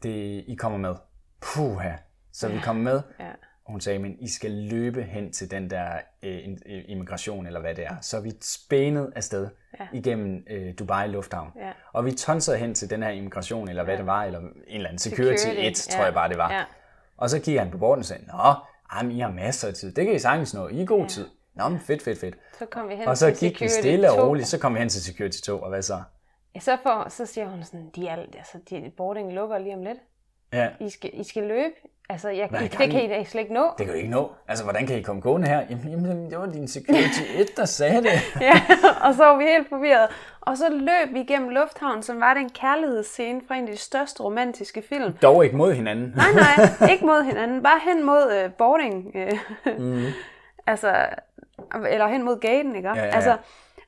Speaker 2: det, I kommer med. Puha. Så ja. vi kommer med. Ja. Og hun sagde, men I skal løbe hen til den der øh, immigration, eller hvad det er. Så vi spænede afsted ja. igennem øh, Dubai Lufthavn. Ja. Og vi tonsede hen til den her immigration, eller hvad ja. det var, eller en eller anden security, security. 1, ja. tror jeg bare det var. Ja. Og så kigger han på bordet og sagde, Nå, jamen, I har masser af tid. Det kan I sagtens nå. I er god ja. tid. Nå, men fedt, fedt, fedt.
Speaker 3: Så kom vi hen
Speaker 2: og så gik vi stille og roligt. Så kom vi hen til Security 2, og hvad så?
Speaker 3: Ja, så, for, så siger hun sådan, de er, altså, de, boarding lukker lige om lidt. Ja. I skal, I skal løbe. Altså, jeg, I, det kan I da slet ikke nå.
Speaker 2: Det kan I ikke nå. Altså, hvordan kan I komme gående her? Jamen, jamen det var din security 1, der sagde det.
Speaker 3: ja, og så var vi helt forvirret. Og så løb vi igennem lufthavnen, som var det en kærlighedsscene fra en af de største romantiske film.
Speaker 2: Dog ikke mod hinanden.
Speaker 3: nej, nej, ikke mod hinanden. Bare hen mod uh, boarding. mm. altså, eller hen mod gaten, ikke? Ja, ja, ja. Altså,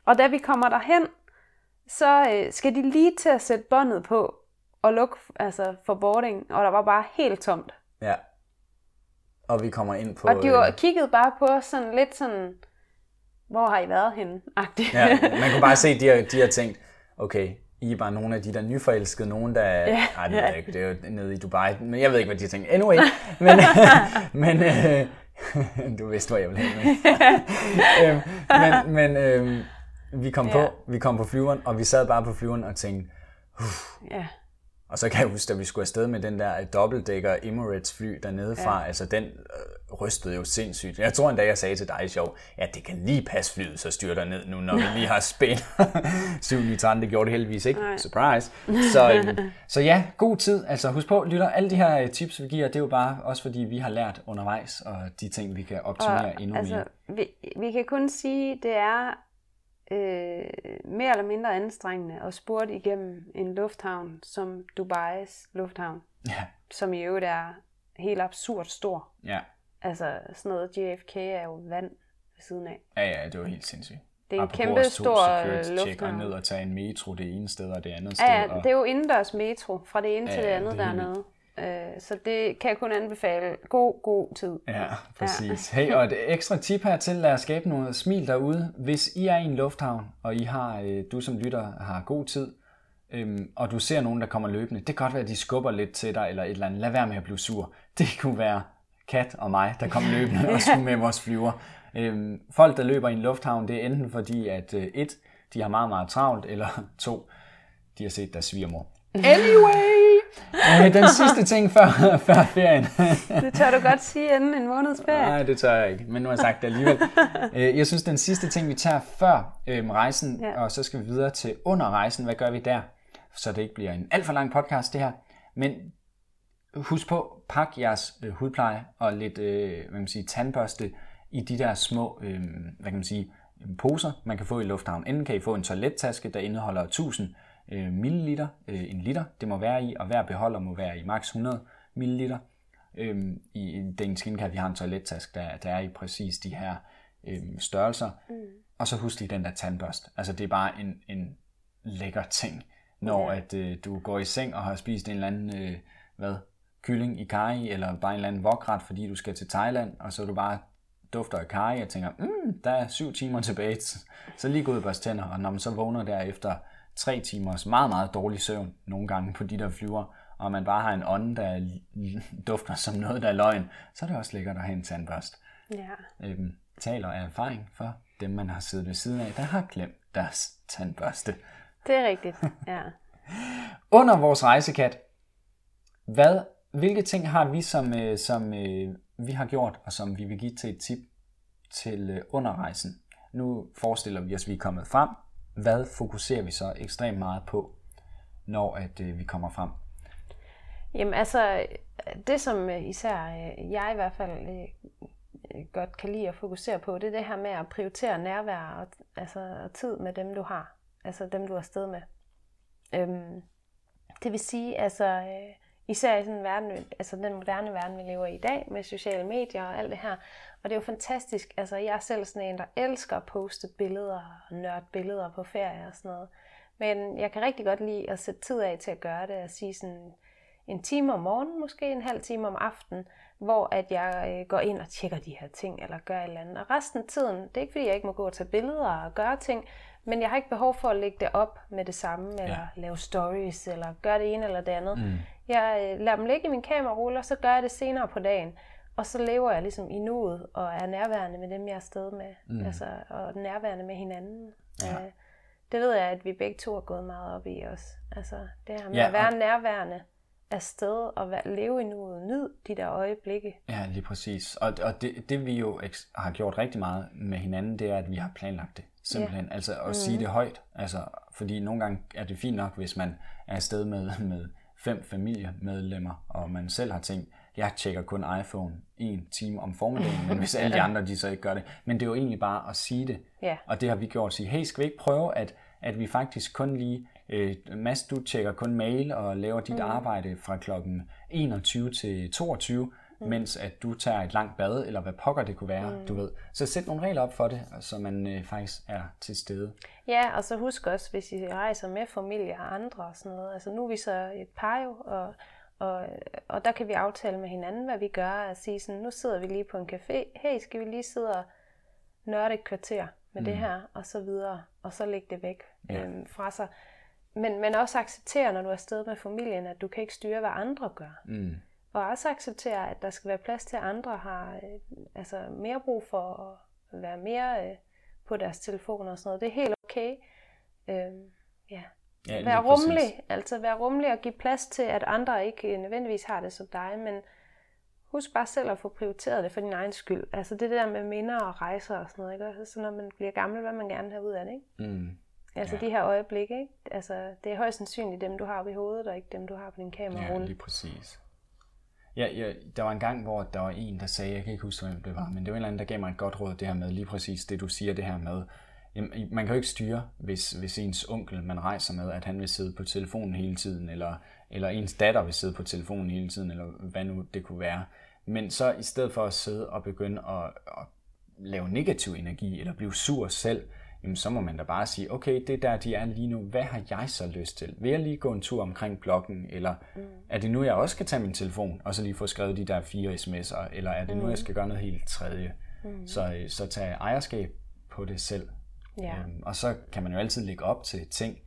Speaker 3: og da vi kommer derhen, så øh, skal de lige til at sætte båndet på og lukke altså, for boarding, og der var bare helt tomt.
Speaker 2: Ja. Og vi kommer ind på...
Speaker 3: Og de var, øh... kiggede bare på os sådan lidt sådan, hvor har I været henne?
Speaker 2: ja, man kunne bare se, at de har, de har tænkt, okay, I er bare nogle af de der nyforelskede, nogen der... Ja, ej, det, ja. ikke, det er jo nede i Dubai, men jeg ved ikke, hvad de har tænkt. Anyway, men, men, øh, du vidste, hvor jeg ville hen med. øhm, men men øhm, vi, kom ja. på, vi kom på flyveren, og vi sad bare på flyveren og tænkte, ja. Og så kan jeg huske, at vi skulle afsted med den der dobbeltdækker Emirates fly dernede fra, ja. altså den øh, rystede jo sindssygt. Jeg tror endda, jeg sagde til dig sjov, at det kan lige passe flyet, så styrter ned nu, når vi lige har spændt 7 det gjorde det heldigvis ikke. Nej. Surprise. Så, øhm, så ja, god tid. Altså husk på, lytter, alle de her øh, tips, vi giver, det er jo bare også fordi, vi har lært undervejs, og de ting, vi kan optimere og, endnu altså, mere.
Speaker 3: Vi, vi kan kun sige, det er øh, mere eller mindre anstrengende at spurte igennem en lufthavn som Dubais lufthavn, ja. som i øvrigt er helt absurd stor. Ja. Altså sådan noget JFK er jo vand ved siden af.
Speaker 2: Ja, ja, det var helt sindssygt.
Speaker 3: Det er en kæmpe stor
Speaker 2: lufthavn. ned og tage en metro det ene sted og det andet sted.
Speaker 3: Ja, ja det er jo indendørs metro, fra det ene ja, til det andet det dernede. Øh, så det kan jeg kun anbefale. God, god tid.
Speaker 2: Ja, præcis. Ja. Hey, og et ekstra tip her til at skabe noget smil derude. Hvis I er i en lufthavn, og I har, øh, du som lytter har god tid, øhm, og du ser nogen, der kommer løbende, det kan godt være, at de skubber lidt til dig, eller et eller andet. Lad være med at blive sur. Det kunne være Kat og mig, der kom løbende og skulle med vores flyver. Øhm, folk, der løber i en lufthavn, det er enten fordi, at øh, et, de har meget, meget travlt, eller to, de har set deres svigermor. Anyway! Den sidste ting før, før ferien.
Speaker 3: det tør du godt sige inden en måneds ferie.
Speaker 2: Nej, det tør jeg ikke, men nu har jeg sagt det alligevel. Øh, jeg synes, den sidste ting, vi tager før øh, rejsen, ja. og så skal vi videre til under rejsen, hvad gør vi der? Så det ikke bliver en alt for lang podcast, det her. Men husk på, pak jeres øh, hudpleje og lidt øh, hvad man sige, tandbørste i de der små øh, hvad kan man sige, poser, man kan få i lufthavnen. Enten kan I få en toilettaske, der indeholder 1000 øh, milliliter, øh, en liter, det må være i, og hver beholder må være i maks 100 milliliter. Øh, I den skincare, vi har en toilettask, der, der er i præcis de her øhm, størrelser. Mm. Og så husk lige den der tandbørst. Altså det er bare en, en lækker ting, når ja. at øh, du går i seng og har spist en eller anden, øh, hvad, kylling i kari, eller bare en eller anden vokret, fordi du skal til Thailand, og så du bare dufter af kari og tænker, mm, der er syv timer tilbage, så lige gå ud og børste tænder, og når man så vågner der efter tre timers meget, meget dårlig søvn nogle gange på de der flyver, og man bare har en ånd, der dufter som noget, der er løgn, så er det også lækkert at have en tandbørst.
Speaker 3: Ja.
Speaker 2: Øhm, taler af erfaring for dem, man har siddet ved siden af, der har glemt deres tandbørste.
Speaker 3: Det er rigtigt, ja.
Speaker 2: Under vores rejsekat, hvad, hvilke ting har vi, som, øh, som øh, vi har gjort, og som vi vil give til et tip til øh, underrejsen? Nu forestiller vi os, at vi er kommet frem. Hvad fokuserer vi så ekstremt meget på, når at øh, vi kommer frem?
Speaker 3: Jamen altså, det som øh, især øh, jeg i hvert fald godt kan lide at fokusere på, det er det her med at prioritere nærvær og, altså, og tid med dem, du har. Altså dem, du er afsted med. Øhm, det vil sige, altså øh, især i sådan en verden, altså den moderne verden, vi lever i i dag, med sociale medier og alt det her. Og det er jo fantastisk. Altså jeg er selv sådan en, der elsker at poste billeder og nørde billeder på ferie og sådan noget. Men jeg kan rigtig godt lide at sætte tid af til at gøre det, og sige sådan en time om morgenen, måske en halv time om aftenen, hvor at jeg øh, går ind og tjekker de her ting, eller gør et eller andet. Og resten af tiden, det er ikke fordi, jeg ikke må gå og tage billeder og gøre ting, men jeg har ikke behov for at lægge det op med det samme, eller ja. lave stories, eller gøre det ene eller det andet. Mm. Jeg øh, lader dem ligge i min kamerarulle, og så gør jeg det senere på dagen. Og så lever jeg ligesom i nuet, og er nærværende med dem, jeg er afsted med. Mm. Altså, og nærværende med hinanden. Ja. Øh, det ved jeg, at vi begge to har gået meget op i os. Altså, det her med ja, at være og... nærværende afsted og være, leve i nuet, nyd de der øjeblikke.
Speaker 2: Ja, lige præcis. Og, og det, det vi jo har gjort rigtig meget med hinanden, det er, at vi har planlagt det. Simpelthen. Ja. Altså at mm. sige det højt. Altså, fordi nogle gange er det fint nok, hvis man er afsted med, med fem familiemedlemmer, og man selv har tænkt, jeg tjekker kun iPhone en time om formiddagen, men hvis alle de andre de så ikke gør det. Men det er jo egentlig bare at sige det.
Speaker 3: Ja.
Speaker 2: Og det har vi gjort. Sige, hey, skal vi ikke prøve, at, at vi faktisk kun lige Øh, Mads, du tjekker kun mail og laver dit mm. arbejde fra klokken 21 til 22, mm. mens at du tager et langt bad, eller hvad pokker det kunne være, mm. du ved. Så sæt nogle regler op for det, så man øh, faktisk er til stede.
Speaker 3: Ja, og så husk også, hvis I rejser med familie og andre og sådan noget. Altså nu er vi så et par jo, og, og, og der kan vi aftale med hinanden, hvad vi gør, og sige sådan, nu sidder vi lige på en café, hey, skal vi lige sidde og nørde et kvarter med mm. det her, og så videre, og så lægge det væk ja. øhm, fra sig men, men også acceptere, når du er afsted med familien, at du kan ikke styre, hvad andre gør.
Speaker 2: Mm.
Speaker 3: Og også acceptere, at der skal være plads til, at andre har øh, altså mere brug for at være mere øh, på deres telefoner og sådan noget. Det er helt okay. Øh, ja. Ja, vær rummelig, præcis. altså vær rummelig og give plads til, at andre ikke nødvendigvis har det som dig, men husk bare selv at få prioriteret det for din egen skyld. Altså det der med minder og rejser og sådan noget, ikke? Så når man bliver gammel, hvad man gerne have ud af det, ikke?
Speaker 2: Mm.
Speaker 3: Altså ja. de her øjeblikke, ikke? Altså, det er højst sandsynligt dem, du har oppe i hovedet, og ikke dem, du har på din kamera.
Speaker 2: Ja, lige præcis. Ja, ja, der var en gang, hvor der var en, der sagde, jeg kan ikke huske, hvem det var, men det var en eller anden, der gav mig et godt råd, det her med lige præcis det, du siger, det her med, jamen, man kan jo ikke styre, hvis, hvis ens onkel, man rejser med, at han vil sidde på telefonen hele tiden, eller, eller ens datter vil sidde på telefonen hele tiden, eller hvad nu det kunne være. Men så i stedet for at sidde og begynde at, at lave negativ energi, eller blive sur selv, jamen så må man da bare sige, okay, det er der, de er lige nu. Hvad har jeg så lyst til? Vil jeg lige gå en tur omkring blokken, eller mm. er det nu, jeg også skal tage min telefon, og så lige få skrevet de der fire sms'er, eller er det mm. nu, jeg skal gøre noget helt tredje? Mm. Så, øh, så tag ejerskab på det selv.
Speaker 3: Ja. Øhm,
Speaker 2: og så kan man jo altid lægge op til ting,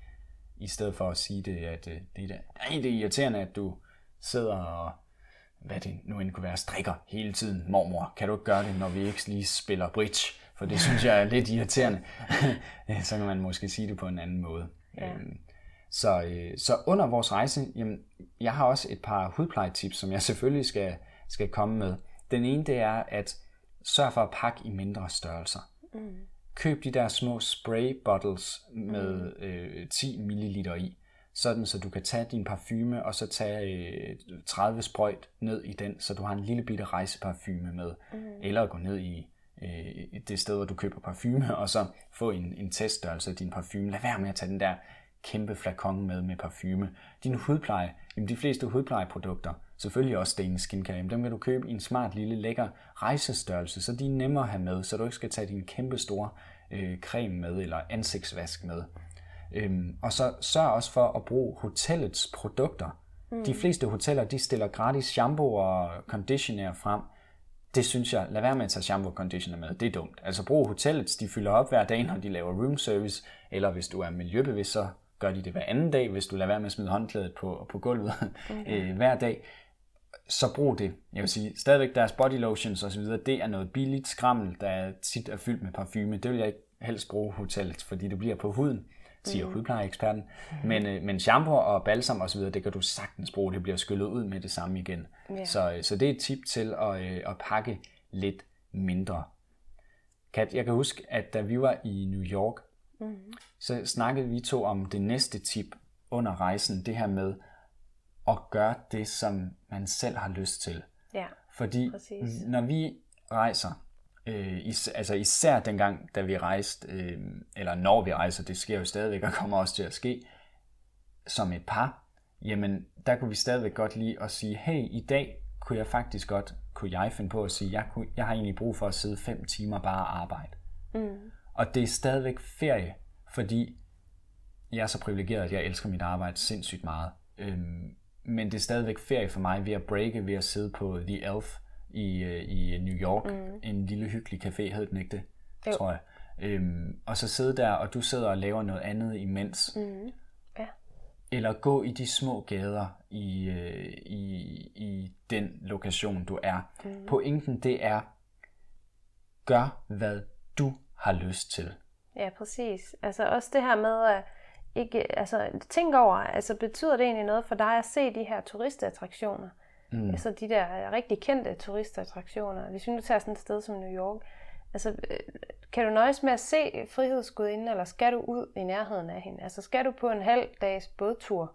Speaker 2: i stedet for at sige det, at øh, det, er, ej, det er irriterende, at du sidder og hvad det nu end kunne være, strikker hele tiden. Mormor, kan du ikke gøre det, når vi ikke lige spiller bridge? For det synes jeg er lidt irriterende. så kan man måske sige det på en anden måde.
Speaker 3: Ja.
Speaker 2: Øhm, så, øh, så under vores rejse, jamen, jeg har også et par hudplejetips, som jeg selvfølgelig skal, skal komme med. Den ene, det er at sørg for at pakke i mindre størrelser.
Speaker 3: Mm.
Speaker 2: Køb de der små spray bottles med mm. øh, 10 ml i, sådan så du kan tage din parfume og så tage øh, 30 sprøjt ned i den, så du har en lille bitte rejseparfume med. Mm. Eller gå ned i øh, det sted, hvor du køber parfume, og så få en, en teststørrelse af din parfume. Lad være med at tage den der kæmpe flakon med med parfume. Din hudpleje, jamen de fleste hudplejeprodukter, selvfølgelig også Danish Skincare, jamen dem kan du købe i en smart lille lækker rejsestørrelse, så de er nemmere at have med, så du ikke skal tage din kæmpe store øh, creme med eller ansigtsvask med. Øhm, og så sørg også for at bruge hotellets produkter. Mm. De fleste hoteller, de stiller gratis shampoo og conditioner frem. Det synes jeg, lad være med at tage shampoo og conditioner med. Det er dumt. Altså brug hotellets, de fylder op hver dag, når de laver room service. Eller hvis du er miljøbevidst, så gør de det hver anden dag, hvis du lader være med at smide håndklædet på, på gulvet okay. øh, hver dag. Så brug det. Jeg vil sige, stadigvæk deres body lotions osv., det er noget billigt skrammel, der tit er fyldt med parfume. Det vil jeg ikke helst bruge hotellet, fordi det bliver på huden siger mm. hudplejeeksperten. Mm. Men, øh, men shampoo og balsam osv., det kan du sagtens bruge. Det bliver skyllet ud med det samme igen. Yeah. Så, øh, så det er et tip til at, øh, at pakke lidt mindre. Kat, jeg kan huske, at da vi var i New York, mm. så snakkede vi to om det næste tip under rejsen. Det her med at gøre det, som man selv har lyst til.
Speaker 3: Ja,
Speaker 2: Fordi præcis. når vi rejser, Øh, is, altså især dengang, da vi rejste, øh, eller når vi rejser, det sker jo stadigvæk og kommer også til at ske, som et par, jamen der kunne vi stadigvæk godt lide at sige, hey, i dag kunne jeg faktisk godt, kunne jeg finde på at sige, jeg, kunne, jeg har egentlig brug for at sidde fem timer bare og arbejde. Mm. Og det er stadigvæk ferie, fordi jeg er så privilegeret, at jeg elsker mit arbejde sindssygt meget. Øhm, men det er stadigvæk ferie for mig ved at breake, ved at sidde på The Elf, i, øh, i New York. Mm. En lille hyggelig café hed den ikke det, jo. tror jeg. Øhm, og så sidde der, og du sidder og laver noget andet imens.
Speaker 3: Mm. Ja.
Speaker 2: Eller gå i de små gader i, øh, i, i den lokation, du er. Mm. Pointen det er, gør hvad du har lyst til.
Speaker 3: Ja, præcis. Altså også det her med at ikke, altså tænk over, altså betyder det egentlig noget for dig at se de her turistattraktioner? Mm. Altså de der rigtig kendte turistattraktioner. Hvis vi nu tager sådan et sted som New York, altså øh, kan du nøjes med at se frihedsgudinden, eller skal du ud i nærheden af hende? Altså skal du på en halv dags bådtur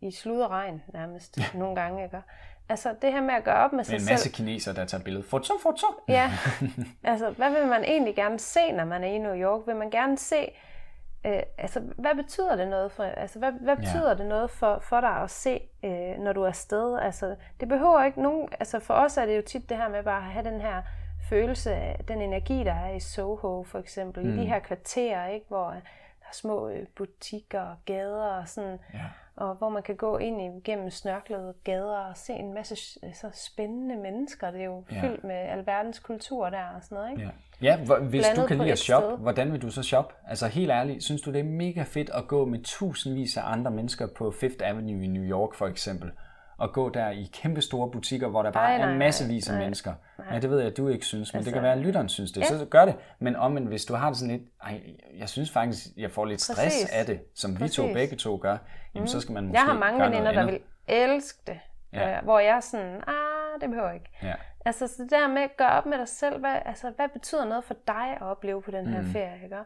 Speaker 3: i slud og regn nærmest ja. nogle gange, ikke? Altså det her med at gøre op med sig selv.
Speaker 2: en masse selv. kineser, der tager billeder. Foto, foto!
Speaker 3: Ja, altså hvad vil man egentlig gerne se, når man er i New York? Vil man gerne se Øh, altså, hvad betyder det noget for, altså, hvad, hvad betyder ja. det noget for, for dig at se, øh, når du er afsted? Altså, det behøver ikke nogen, altså for os er det jo tit det her med bare at have den her følelse af den energi, der er i Soho for eksempel, mm. i de mm. her kvarterer, ikke, hvor der er små øh, butikker og gader og sådan, ja. Og hvor man kan gå ind igennem snørklede gader og se en masse så spændende mennesker. Det er jo ja. fyldt med alverdens kultur der og sådan noget, ikke?
Speaker 2: Ja. Ja, hvis du kan lide at shoppe, sted. hvordan vil du så shoppe? Altså helt ærligt, synes du det er mega fedt at gå med tusindvis af andre mennesker på Fifth Avenue i New York for eksempel? Og gå der i kæmpe store butikker, hvor der bare nej, er massevis af nej, mennesker. Nej. Ja, det ved jeg, at du ikke synes, men altså, det kan være, at lytteren synes det. Ja. Så gør det. Men om hvis du har det sådan lidt, ej, jeg synes faktisk, jeg får lidt stress Præcis. af det, som Præcis. vi to begge to gør, jamen mm. så skal man måske
Speaker 3: Jeg har mange veninder, der vil elske det. Ja. Øh, hvor jeg er sådan, ah, det behøver jeg ikke.
Speaker 2: Ja.
Speaker 3: Altså så det der med at gøre op med dig selv, hvad, altså, hvad betyder noget for dig at opleve på den her mm. ferie, ikke?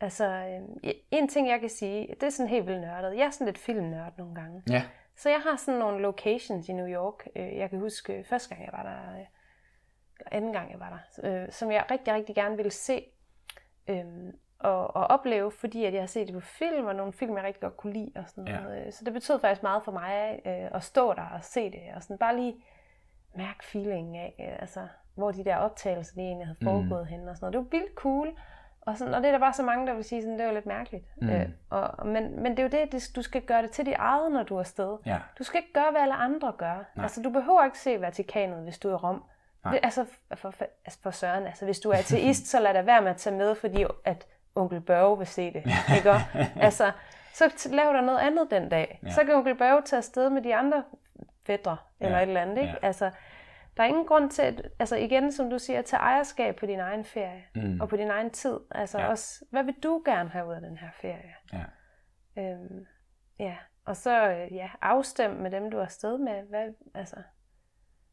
Speaker 3: Altså, øh, en ting jeg kan sige, det er sådan helt vildt nørdet. Jeg er sådan lidt filmnørd nogle gange.
Speaker 2: Ja.
Speaker 3: Så jeg har sådan nogle locations i New York. Øh, jeg kan huske øh, første gang jeg var der, øh, anden gang jeg var der, som jeg rigtig, rigtig gerne ville se og, og opleve, fordi at jeg har set det på film, og nogle film, jeg rigtig godt kunne lide og sådan ja. noget. Så det betød faktisk meget for mig at stå der og se det, og sådan bare lige mærke feelingen af, altså, hvor de der optagelser, de egentlig havde foregået mm. henne og sådan noget. Det var vildt cool. Og, sådan, og det er der bare så mange, der vil sige, sådan, det var lidt mærkeligt. Mm. Øh, og, men, men det er jo det, det, du skal gøre det til dit eget, når du er afsted.
Speaker 2: Ja.
Speaker 3: Du skal ikke gøre, hvad alle andre gør. Nej. Altså, du behøver ikke se Vatikanet, hvis du er i Rom. Det, altså, for, altså, for søren, altså, hvis du er ateist, så lad dig være med at tage med, fordi at onkel Børge vil se det. Ikke? altså, så lav der noget andet den dag. Ja. Så kan onkel Børge tage afsted med de andre fædre, eller ja. et eller andet. Ikke? Ja. Altså, der er ingen grund til, at, altså igen, som du siger, at tage ejerskab på din egen ferie, mm. og på din egen tid. Altså ja. også, hvad vil du gerne have ud af den her ferie?
Speaker 2: Ja.
Speaker 3: Øhm, ja. Og så øh, ja, afstem med dem, du er afsted med. Hvad, altså,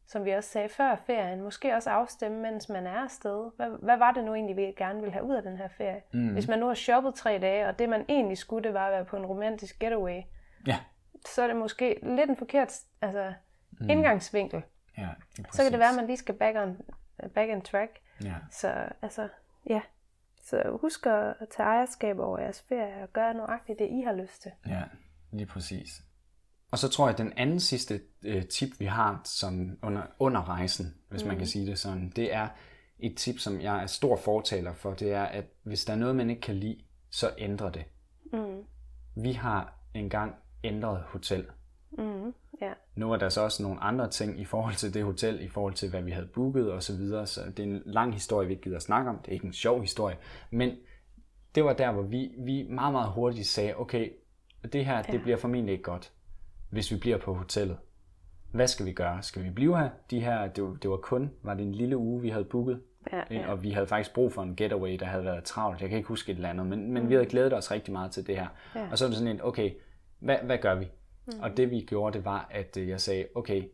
Speaker 3: som vi også sagde før ferien, måske også afstemme, mens man er afsted. Hvad, hvad var det nu egentlig, vi gerne ville have ud af den her ferie? Mm. Hvis man nu har shoppet tre dage, og det man egentlig skulle, det var at være på en romantisk getaway,
Speaker 2: ja.
Speaker 3: så er det måske lidt en forkert altså, mm. indgangsvinkel.
Speaker 2: Ja,
Speaker 3: så kan det være, at man lige skal back on, back on track.
Speaker 2: Ja.
Speaker 3: Så altså, ja. Så husk at tage ejerskab over jeres ferie og gøre nøjagtigt det, I har lyst til.
Speaker 2: Ja, lige præcis. Og så tror jeg, at den anden sidste øh, tip, vi har som under, under rejsen, hvis mm. man kan sige det sådan, det er et tip, som jeg er stor fortaler for, det er, at hvis der er noget, man ikke kan lide, så ændre det. Mm. Vi har engang ændret hotel.
Speaker 3: Mm. Ja.
Speaker 2: Nu er der så også nogle andre ting i forhold til det hotel, i forhold til hvad vi havde booket og så videre, så det er en lang historie, vi ikke gider at snakke om. Det er ikke en sjov historie, men det var der, hvor vi, vi meget, meget hurtigt sagde, okay, det her, ja. det bliver formentlig ikke godt, hvis vi bliver på hotellet. Hvad skal vi gøre? Skal vi blive her? De her, det var, det var kun, var det en lille uge, vi havde booket,
Speaker 3: Ja, ja.
Speaker 2: og vi havde faktisk brug for en getaway, der havde været travlt. Jeg kan ikke huske et eller andet, men, men mm. vi havde glædet os rigtig meget til det her.
Speaker 3: Ja.
Speaker 2: Og så var det sådan en, okay, hvad, hvad gør vi? Mm. Og det vi gjorde, det var, at øh, jeg sagde, okay,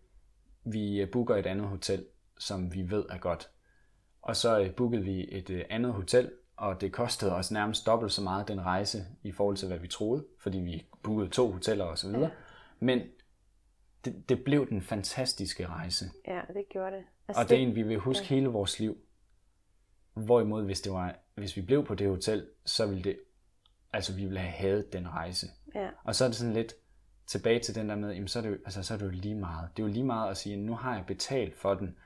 Speaker 2: vi øh, booker et andet hotel, som vi ved er godt. Og så øh, bookede vi et andet hotel, og det kostede os nærmest dobbelt så meget den rejse i forhold til, hvad vi troede, fordi vi bookede to hoteller osv. Ja. Men det, det blev den fantastiske rejse.
Speaker 3: Ja, det gjorde det.
Speaker 2: Altså, og det er en, vi vil huske ja. hele vores liv. Hvorimod, hvis, det var, hvis vi blev på det hotel, så ville det, altså vi ville have hadet den rejse.
Speaker 3: Ja.
Speaker 2: Og så er det sådan lidt tilbage til den der med, jamen så er det jo, altså, så er det jo lige meget. Det er jo lige meget at sige, nu har jeg betalt for den,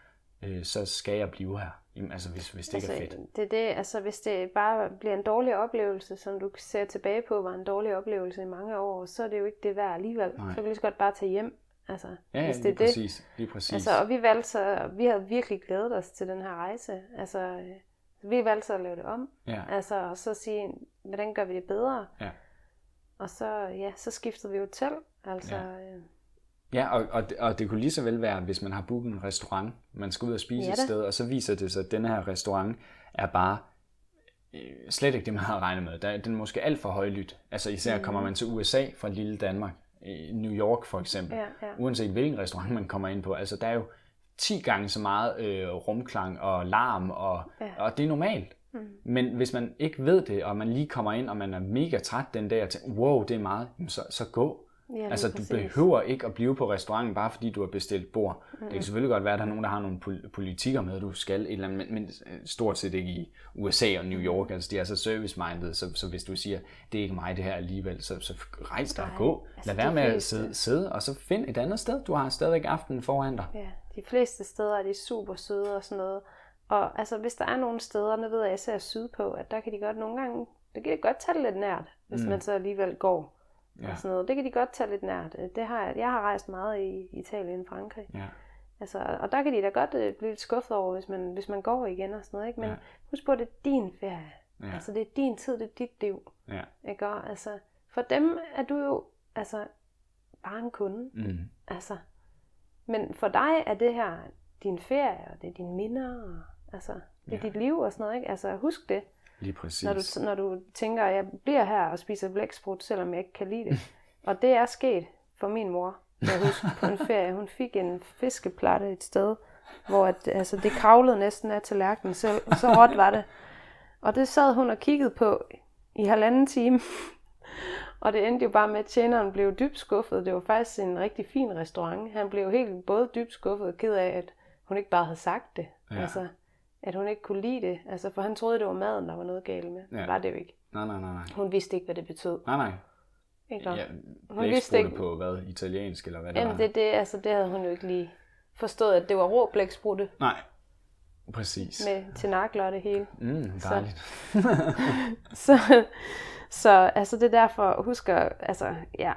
Speaker 2: øh, så skal jeg blive her. Jamen, altså hvis, hvis det altså, ikke er fedt.
Speaker 3: Det er det, altså hvis det bare bliver en dårlig oplevelse, som du ser tilbage på, var en dårlig oplevelse i mange år, så er det jo ikke det værd alligevel. Nej. Så kan vi lige så godt bare tage hjem. Altså,
Speaker 2: ja,
Speaker 3: hvis
Speaker 2: det
Speaker 3: lige
Speaker 2: er præcis. Det. Lige præcis.
Speaker 3: Altså, og vi valgte så, vi havde virkelig glædet os til den her rejse. Altså, øh, vi valgte så at lave det om.
Speaker 2: Ja.
Speaker 3: Altså, og så sige, hvordan gør vi det bedre?
Speaker 2: Ja.
Speaker 3: Og så, ja, så skiftede vi hotel. Altså,
Speaker 2: ja. Øh, Ja, og, og, og det kunne lige så vel være, hvis man har booket en restaurant, man skal ud og spise ja, et sted, og så viser det sig, at den her restaurant er bare øh, slet ikke det, man har regnet med. Der, den er måske alt for højlydt. Altså især mm. kommer man til USA fra lille Danmark, New York for eksempel,
Speaker 3: ja, ja.
Speaker 2: uanset hvilken restaurant man kommer ind på. Altså der er jo 10 gange så meget øh, rumklang og larm, og, ja. og det er normalt. Mm. Men hvis man ikke ved det, og man lige kommer ind, og man er mega træt den dag, og tænker, wow, det er meget, så, så gå.
Speaker 3: Ja,
Speaker 2: altså, du behøver ikke at blive på restauranten, bare fordi du har bestilt bord. Mm. Det kan selvfølgelig godt være, at der er nogen, der har nogle politikker med, at du skal et eller andet, men, men øh, stort set ikke i USA og New York. Altså, de er så service-minded, så, så hvis du siger, det er ikke mig det her alligevel, så, så rejs dig og gå. Altså, Lad være med fleste... at sidde, sidde, og så find et andet sted. Du har stadigvæk aftenen foran dig.
Speaker 3: Ja, de fleste steder er de super søde og sådan noget. Og altså, hvis der er nogle steder, nu ved jeg især sydpå, at der kan de godt nogle gange, det kan de godt tage det lidt nært, hvis mm. man så alligevel går ja. og sådan noget. Det kan de godt tage lidt nært. Det har jeg, jeg har rejst meget i Italien og Frankrig.
Speaker 2: Ja.
Speaker 3: Altså, og der kan de da godt uh, blive lidt skuffet over, hvis man, hvis man går igen og sådan noget. Ikke? Men ja. husk på, at det er din ferie. Ja. Altså, det er din tid, det er dit liv.
Speaker 2: Ja.
Speaker 3: Ikke? Og, altså, for dem er du jo altså, bare en kunde.
Speaker 2: Mm.
Speaker 3: Altså, men for dig er det her din ferie, og det er dine minder, og, altså, det er ja. dit liv og sådan noget. Ikke? Altså, husk det.
Speaker 2: Lige præcis.
Speaker 3: Når du, når du tænker, at jeg bliver her og spiser blæksprut, selvom jeg ikke kan lide det. og det er sket for min mor, jeg husker på en ferie. Hun fik en fiskeplatte et sted, hvor at, altså, det kravlede næsten af tallerkenen selv. Så råt var det. Og det sad hun og kiggede på i halvanden time. og det endte jo bare med, at tjeneren blev dybt skuffet. Det var faktisk en rigtig fin restaurant. Han blev helt både dybt skuffet og ked af, at hun ikke bare havde sagt det.
Speaker 2: Ja.
Speaker 3: Altså, at hun ikke kunne lide det. Altså, for han troede, det var maden, der var noget galt med. Ja. Det var det jo ikke.
Speaker 2: Nej, nej, nej, nej.
Speaker 3: Hun vidste ikke, hvad det betød.
Speaker 2: Nej, nej.
Speaker 3: Ikke
Speaker 2: ja, hun vidste ikke på hvad, italiensk eller hvad det
Speaker 3: Jamen, var. Det, det, altså, det havde hun jo ikke lige forstået, at det var rå blæksprutte.
Speaker 2: Nej, præcis.
Speaker 3: Med til nakler og det hele.
Speaker 2: Mm, dejligt.
Speaker 3: Så, så, så altså det er derfor, husk at, altså, ja,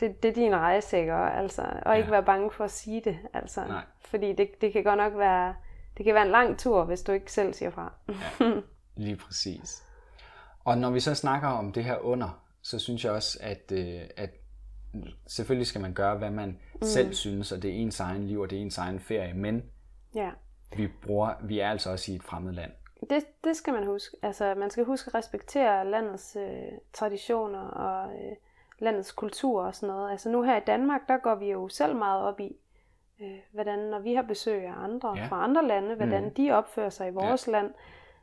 Speaker 3: det, det er din rejse, ikke? Og, altså, og ja. ikke være bange for at sige det, altså.
Speaker 2: Nej.
Speaker 3: Fordi det, det kan godt nok være, det kan være en lang tur, hvis du ikke selv siger fra.
Speaker 2: ja, lige præcis. Og når vi så snakker om det her under, så synes jeg også, at, øh, at selvfølgelig skal man gøre, hvad man mm. selv synes, og det er ens egen liv, og det er ens egen ferie, men
Speaker 3: ja.
Speaker 2: vi, bruger, vi er altså også i et fremmed land.
Speaker 3: Det, det skal man huske. Altså, man skal huske at respektere landets øh, traditioner og øh, landets kultur og sådan noget. Altså nu her i Danmark, der går vi jo selv meget op i, øh, hvordan når vi har besøg af andre ja. fra andre lande, hvordan mm. de opfører sig i vores ja. land,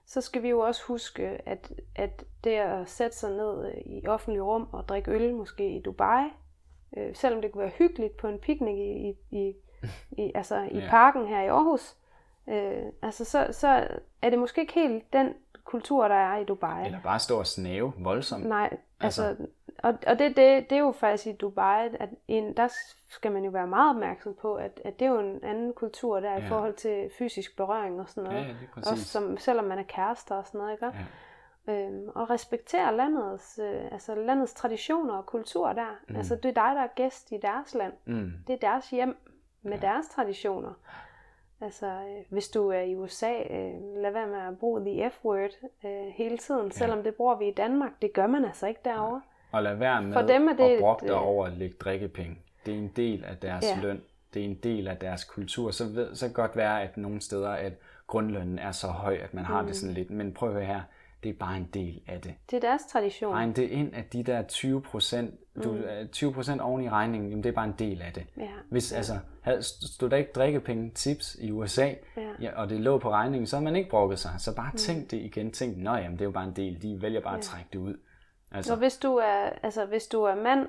Speaker 3: så skal vi jo også huske, at, at det at sætte sig ned øh, i offentlig rum og drikke øl, måske i Dubai, øh, selvom det kunne være hyggeligt på en picnic i, i, i, i, altså i ja. parken her i Aarhus, øh, altså så, så er det måske ikke helt den kultur, der er i Dubai.
Speaker 2: Eller bare stå og snave voldsomt.
Speaker 3: Nej, altså, altså og, og det, det, det er jo faktisk i Dubai, at en, der skal man jo være meget opmærksom på, at, at det er jo en anden kultur der ja. i forhold til fysisk berøring og sådan noget.
Speaker 2: Ja.
Speaker 3: Også som, selvom man er kærester og sådan noget, ikke? Ja. Øhm, og respektere landets, øh, altså landets traditioner og kultur der. Mm. Altså det er dig, der er gæst i deres land. Mm. Det er deres hjem med ja. deres traditioner. Altså, øh, hvis du er i USA, øh, lad være med at bruge the F-word øh, hele tiden, ja. selvom det bruger vi i Danmark. Det gør man altså ikke derovre. Ja.
Speaker 2: Og lad være med For dem er det at brokke dig over at lægge drikkepenge. Det er en del af deres ja. løn. Det er en del af deres kultur. Så, ved, så kan godt være, at nogle steder, at grundlønnen er så høj, at man har mm. det sådan lidt. Men prøv at her. Det er bare en del af det.
Speaker 3: Det er deres tradition.
Speaker 2: Regn det ind, at de der 20 procent, mm. 20 procent oven i regningen, jamen det er bare en del af det. Ja. Hvis, altså, havde, stod der ikke drikkepenge tips i USA, ja. Ja, og det lå på regningen, så havde man ikke brokket sig. Så bare mm. tænk det igen. Tænk, nå jamen, det er jo bare en del. De vælger bare ja. at trække det ud.
Speaker 3: Altså. Og hvis du er, altså, hvis du er mand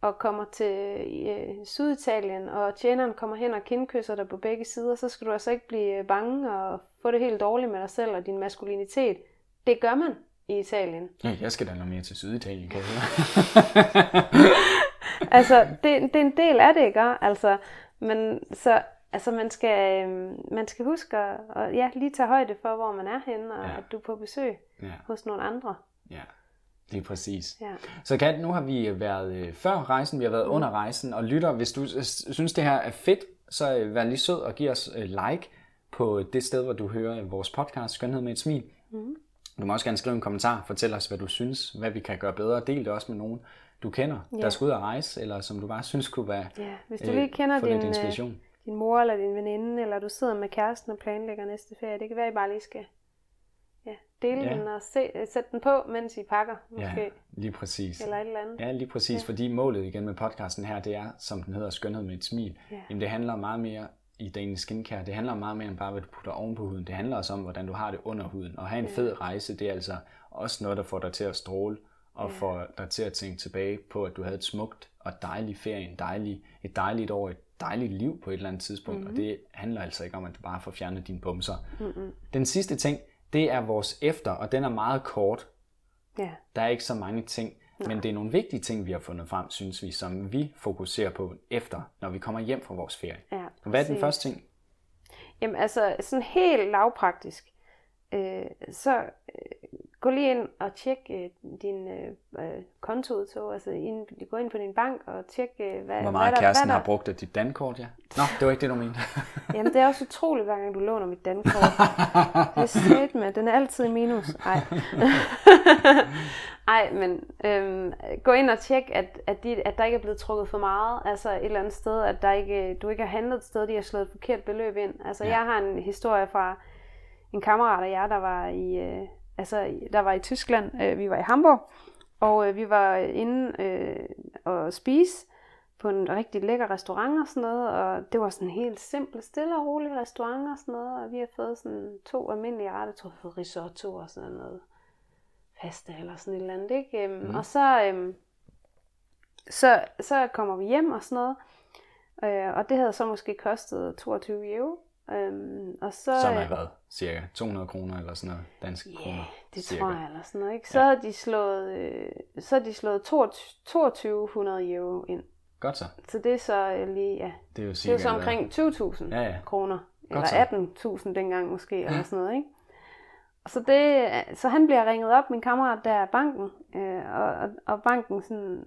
Speaker 3: og kommer til øh, Syditalien, og tjeneren kommer hen og kindkysser dig på begge sider, så skal du altså ikke blive bange og få det helt dårligt med dig selv og din maskulinitet. Det gør man i Italien.
Speaker 2: Ja, jeg skal da noget mere til Syditalien, kan jeg
Speaker 3: altså, det, det er en del af det, ikke? Altså, men så, altså man skal, øh, man skal huske at, at ja, lige tage højde for, hvor man er henne, og ja. at du er på besøg ja. hos nogle andre.
Speaker 2: Ja. Lige præcis. Ja. Så Kat, nu har vi været øh, før rejsen, vi har været mm. under rejsen, og lytter, hvis du synes det her er fedt, så øh, vær lige sød og giv os øh, like på det sted, hvor du hører vores podcast, Skønhed med et smil. Mm. Du må også gerne skrive en kommentar, fortæl os, hvad du synes, hvad vi kan gøre bedre, del det også med nogen, du kender, ja. der skal ud og rejse, eller som du bare synes kunne være
Speaker 3: ja. Hvis du lige kender din, inspiration. din mor eller din veninde, eller du sidder med kæresten og planlægger næste ferie, det kan være, I bare lige skal dele ja. den og se, sætte den på, mens I pakker, måske.
Speaker 2: Ja, lige præcis.
Speaker 3: Eller et eller andet.
Speaker 2: Ja, lige præcis, ja. fordi målet igen med podcasten her, det er, som den hedder, skønhed med et smil. Ja. Jamen, det handler meget mere i Danish Skincare, det handler meget mere end bare, hvad du putter oven på huden. Det handler også om, hvordan du har det under huden. Og have en ja. fed rejse, det er altså også noget, der får dig til at stråle, og ja. får dig til at tænke tilbage på, at du havde et smukt og dejligt ferie, en dejlig, et dejligt år, et dejligt liv på et eller andet tidspunkt. Mm-hmm. Og det handler altså ikke om, at du bare får fjernet dine bumser. Mm-hmm. Den sidste ting, det er vores efter, og den er meget kort. Ja. Der er ikke så mange ting, Nej. men det er nogle vigtige ting, vi har fundet frem, synes vi, som vi fokuserer på efter, når vi kommer hjem fra vores ferie. Ja, Hvad er den første ting?
Speaker 3: Jamen altså, sådan helt lavpraktisk, øh, så øh, gå lige ind og tjek øh, din øh, øh kontoudtog, altså ind, gå ind på din bank og tjek, øh, hvad,
Speaker 2: Hvor meget hvad der, kæresten hvad der... har brugt af dit dankort, ja. Nå, det var ikke det, du mente.
Speaker 3: Jamen, det er også utroligt, hver gang du låner mit dankort. det er sødt med, den er altid i minus. Ej. Ej, men øhm, gå ind og tjek, at, at, de, at der ikke er blevet trukket for meget, altså et eller andet sted, at der ikke, du ikke har handlet et sted, de har slået et forkert beløb ind. Altså, ja. jeg har en historie fra en kammerat af jer, der var i... Øh, altså, der var i Tyskland, øh, vi var i Hamburg, og øh, vi var inde øh, og spise på en rigtig lækker restaurant og sådan noget, og det var sådan en helt simpel, stille og rolig restaurant og sådan noget, og vi har fået sådan to almindelige retter, jeg tror fået risotto og sådan noget pasta eller sådan et eller andet, ikke? Øhm, mm. Og så, øhm, så, så kommer vi hjem og sådan noget, øh, og det havde så måske kostet 22 euro, Øhm, og så,
Speaker 2: Som er hvad? Cirka 200 kroner eller sådan noget danske
Speaker 3: yeah,
Speaker 2: kroner?
Speaker 3: det cirka. tror jeg eller sådan noget. Ikke? Så, ja. har de slået, øh, så har de slået 2200 euro ind.
Speaker 2: Godt så.
Speaker 3: Så det er så øh, lige, ja.
Speaker 2: Det er jo,
Speaker 3: cirka, det er så omkring 20.000 ja, ja. kroner. Godt eller 18.000 dengang måske, ja. eller sådan noget, ikke? Og så, det, så han bliver ringet op, min kammerat der er banken, øh, og, og, og banken sådan,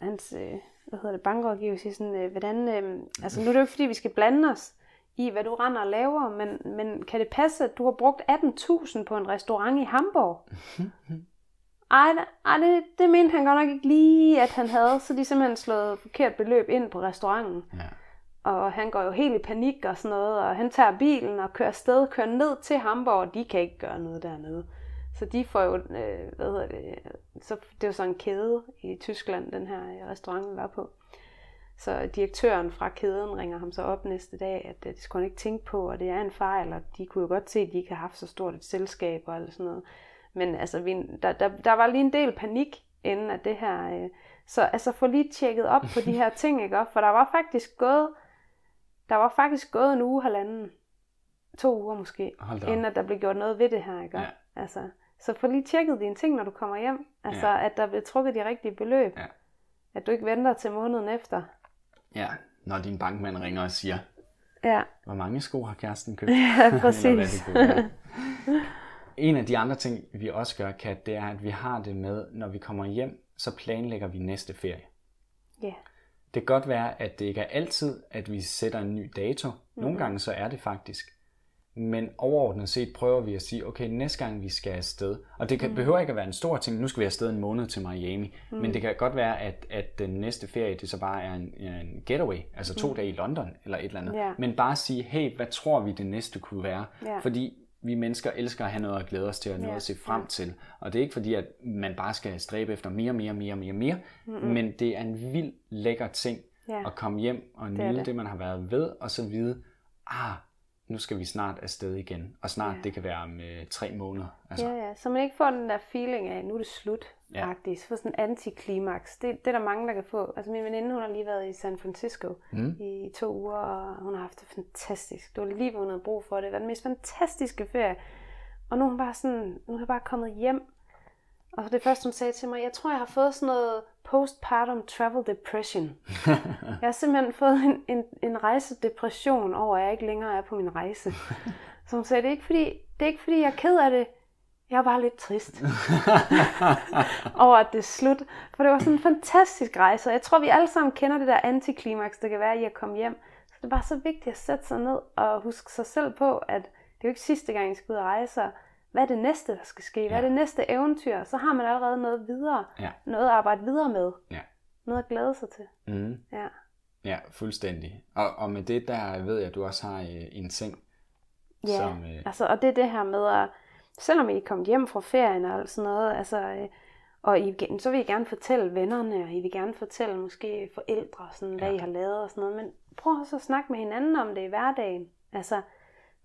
Speaker 3: hans, øh, hvad hedder det, bankrådgiver siger sådan, øh, hvordan, øh, altså nu er det jo ikke fordi, vi skal blande os, i, hvad du render og laver, men, men kan det passe, at du har brugt 18.000 på en restaurant i Hamburg? ej, ej det, det mente han godt nok ikke lige, at han havde, så de simpelthen slået forkert beløb ind på restauranten. Ja. Og han går jo helt i panik og sådan noget, og han tager bilen og kører afsted, kører ned til Hamburg, og de kan ikke gøre noget dernede. Så de får jo, øh, hvad hedder det, så det er jo sådan en kæde i Tyskland, den her restaurant, var på. Så direktøren fra kæden ringer ham så op næste dag, at det skulle han ikke tænke på, og det er en fejl, og de kunne jo godt se, at de ikke har haft så stort et selskab og sådan noget. Men altså, vi, der, der, der var lige en del panik inden af det her. Øh, så altså, få lige tjekket op på de her ting, ikke? For der var faktisk gået, der var faktisk gået en uge, halvanden, to uger måske, inden at der blev gjort noget ved det her, ikke? Ja. Altså, så få lige tjekket dine ting, når du kommer hjem. Altså, ja. at der bliver trukket de rigtige beløb.
Speaker 2: Ja.
Speaker 3: At du ikke venter til måneden efter.
Speaker 2: Ja, når din bankmand ringer og siger,
Speaker 3: Ja,
Speaker 2: hvor mange sko har kæresten købt?
Speaker 3: ja præcis.
Speaker 2: En af de andre ting, vi også gør, Kat, det er, at vi har det med, når vi kommer hjem, så planlægger vi næste ferie.
Speaker 3: ja.
Speaker 2: Det kan godt være, at det ikke er altid, at vi sætter en ny dato. Nogle gange så er det faktisk. Men overordnet set prøver vi at sige, okay, næste gang vi skal afsted, og det kan, behøver ikke at være en stor ting, nu skal vi afsted en måned til Miami, mm. men det kan godt være, at, at den næste ferie, det så bare er en, en getaway, altså to mm. dage i London, eller et eller andet.
Speaker 3: Ja.
Speaker 2: Men bare sige, hey, hvad tror vi det næste kunne være?
Speaker 3: Ja.
Speaker 2: Fordi vi mennesker elsker at have noget at glæde os til, og noget
Speaker 3: Ja,
Speaker 2: at se frem til. Og det er ikke fordi, at man bare skal stræbe efter mere, mere, mere, mere, mere, mm-hmm. men det er en vild lækker ting
Speaker 3: Ja.
Speaker 2: at komme hjem og nyde det.
Speaker 3: det.
Speaker 2: det, man har været ved, og så vide, ah, nu skal vi snart afsted igen. Og snart,
Speaker 3: Ja.
Speaker 2: det kan være om øh, tre måneder. Altså,
Speaker 3: Ja, ja. Så man ikke får den der feeling af, nu er det slut.
Speaker 2: Ja.
Speaker 3: Så får sådan en antiklimaks. Det, det er der mange, der kan få. Altså min veninde, hun har lige været i San Francisco
Speaker 2: Mm.
Speaker 3: i to uger, og hun har haft det fantastisk. Det var lige, hvad hun havde brug for. Det Det var den mest fantastiske ferie. Og nu er hun bare sådan, nu er jeg bare kommet hjem. Og det første, hun sagde til mig, jeg tror, jeg har fået sådan noget postpartum travel depression. jeg har simpelthen fået en, en, en rejsedepression over, at jeg ikke længere er på min rejse. Så hun sagde, det er ikke fordi, det er ikke fordi jeg er ked af det. Jeg er bare lidt trist over, at det er slut. For det var sådan en fantastisk rejse, og jeg tror, vi alle sammen kender det der antiklimaks, der kan være i at komme hjem. Så det er bare så vigtigt at sætte sig ned og huske sig selv på, at det er jo ikke sidste gang, I skal ud og rejse. Hvad er det næste, der skal ske? Hvad er det næste eventyr? Så har man allerede noget videre.
Speaker 2: Ja.
Speaker 3: Noget at arbejde videre med.
Speaker 2: Ja.
Speaker 3: Noget at glæde sig til.
Speaker 2: Mm.
Speaker 3: Ja.
Speaker 2: ja, fuldstændig. Og, og med det der ved jeg, at du også har øh, en ting,
Speaker 3: Ja,
Speaker 2: som... Øh,
Speaker 3: altså, og det er det her med at, selvom I er kommet hjem fra ferien og sådan noget, altså, øh, og I, så vil I gerne fortælle vennerne, og I vil gerne fortælle måske forældre, sådan, hvad
Speaker 2: Ja.
Speaker 3: I har lavet og sådan noget, men prøv også at snakke med hinanden om det i hverdagen. Altså,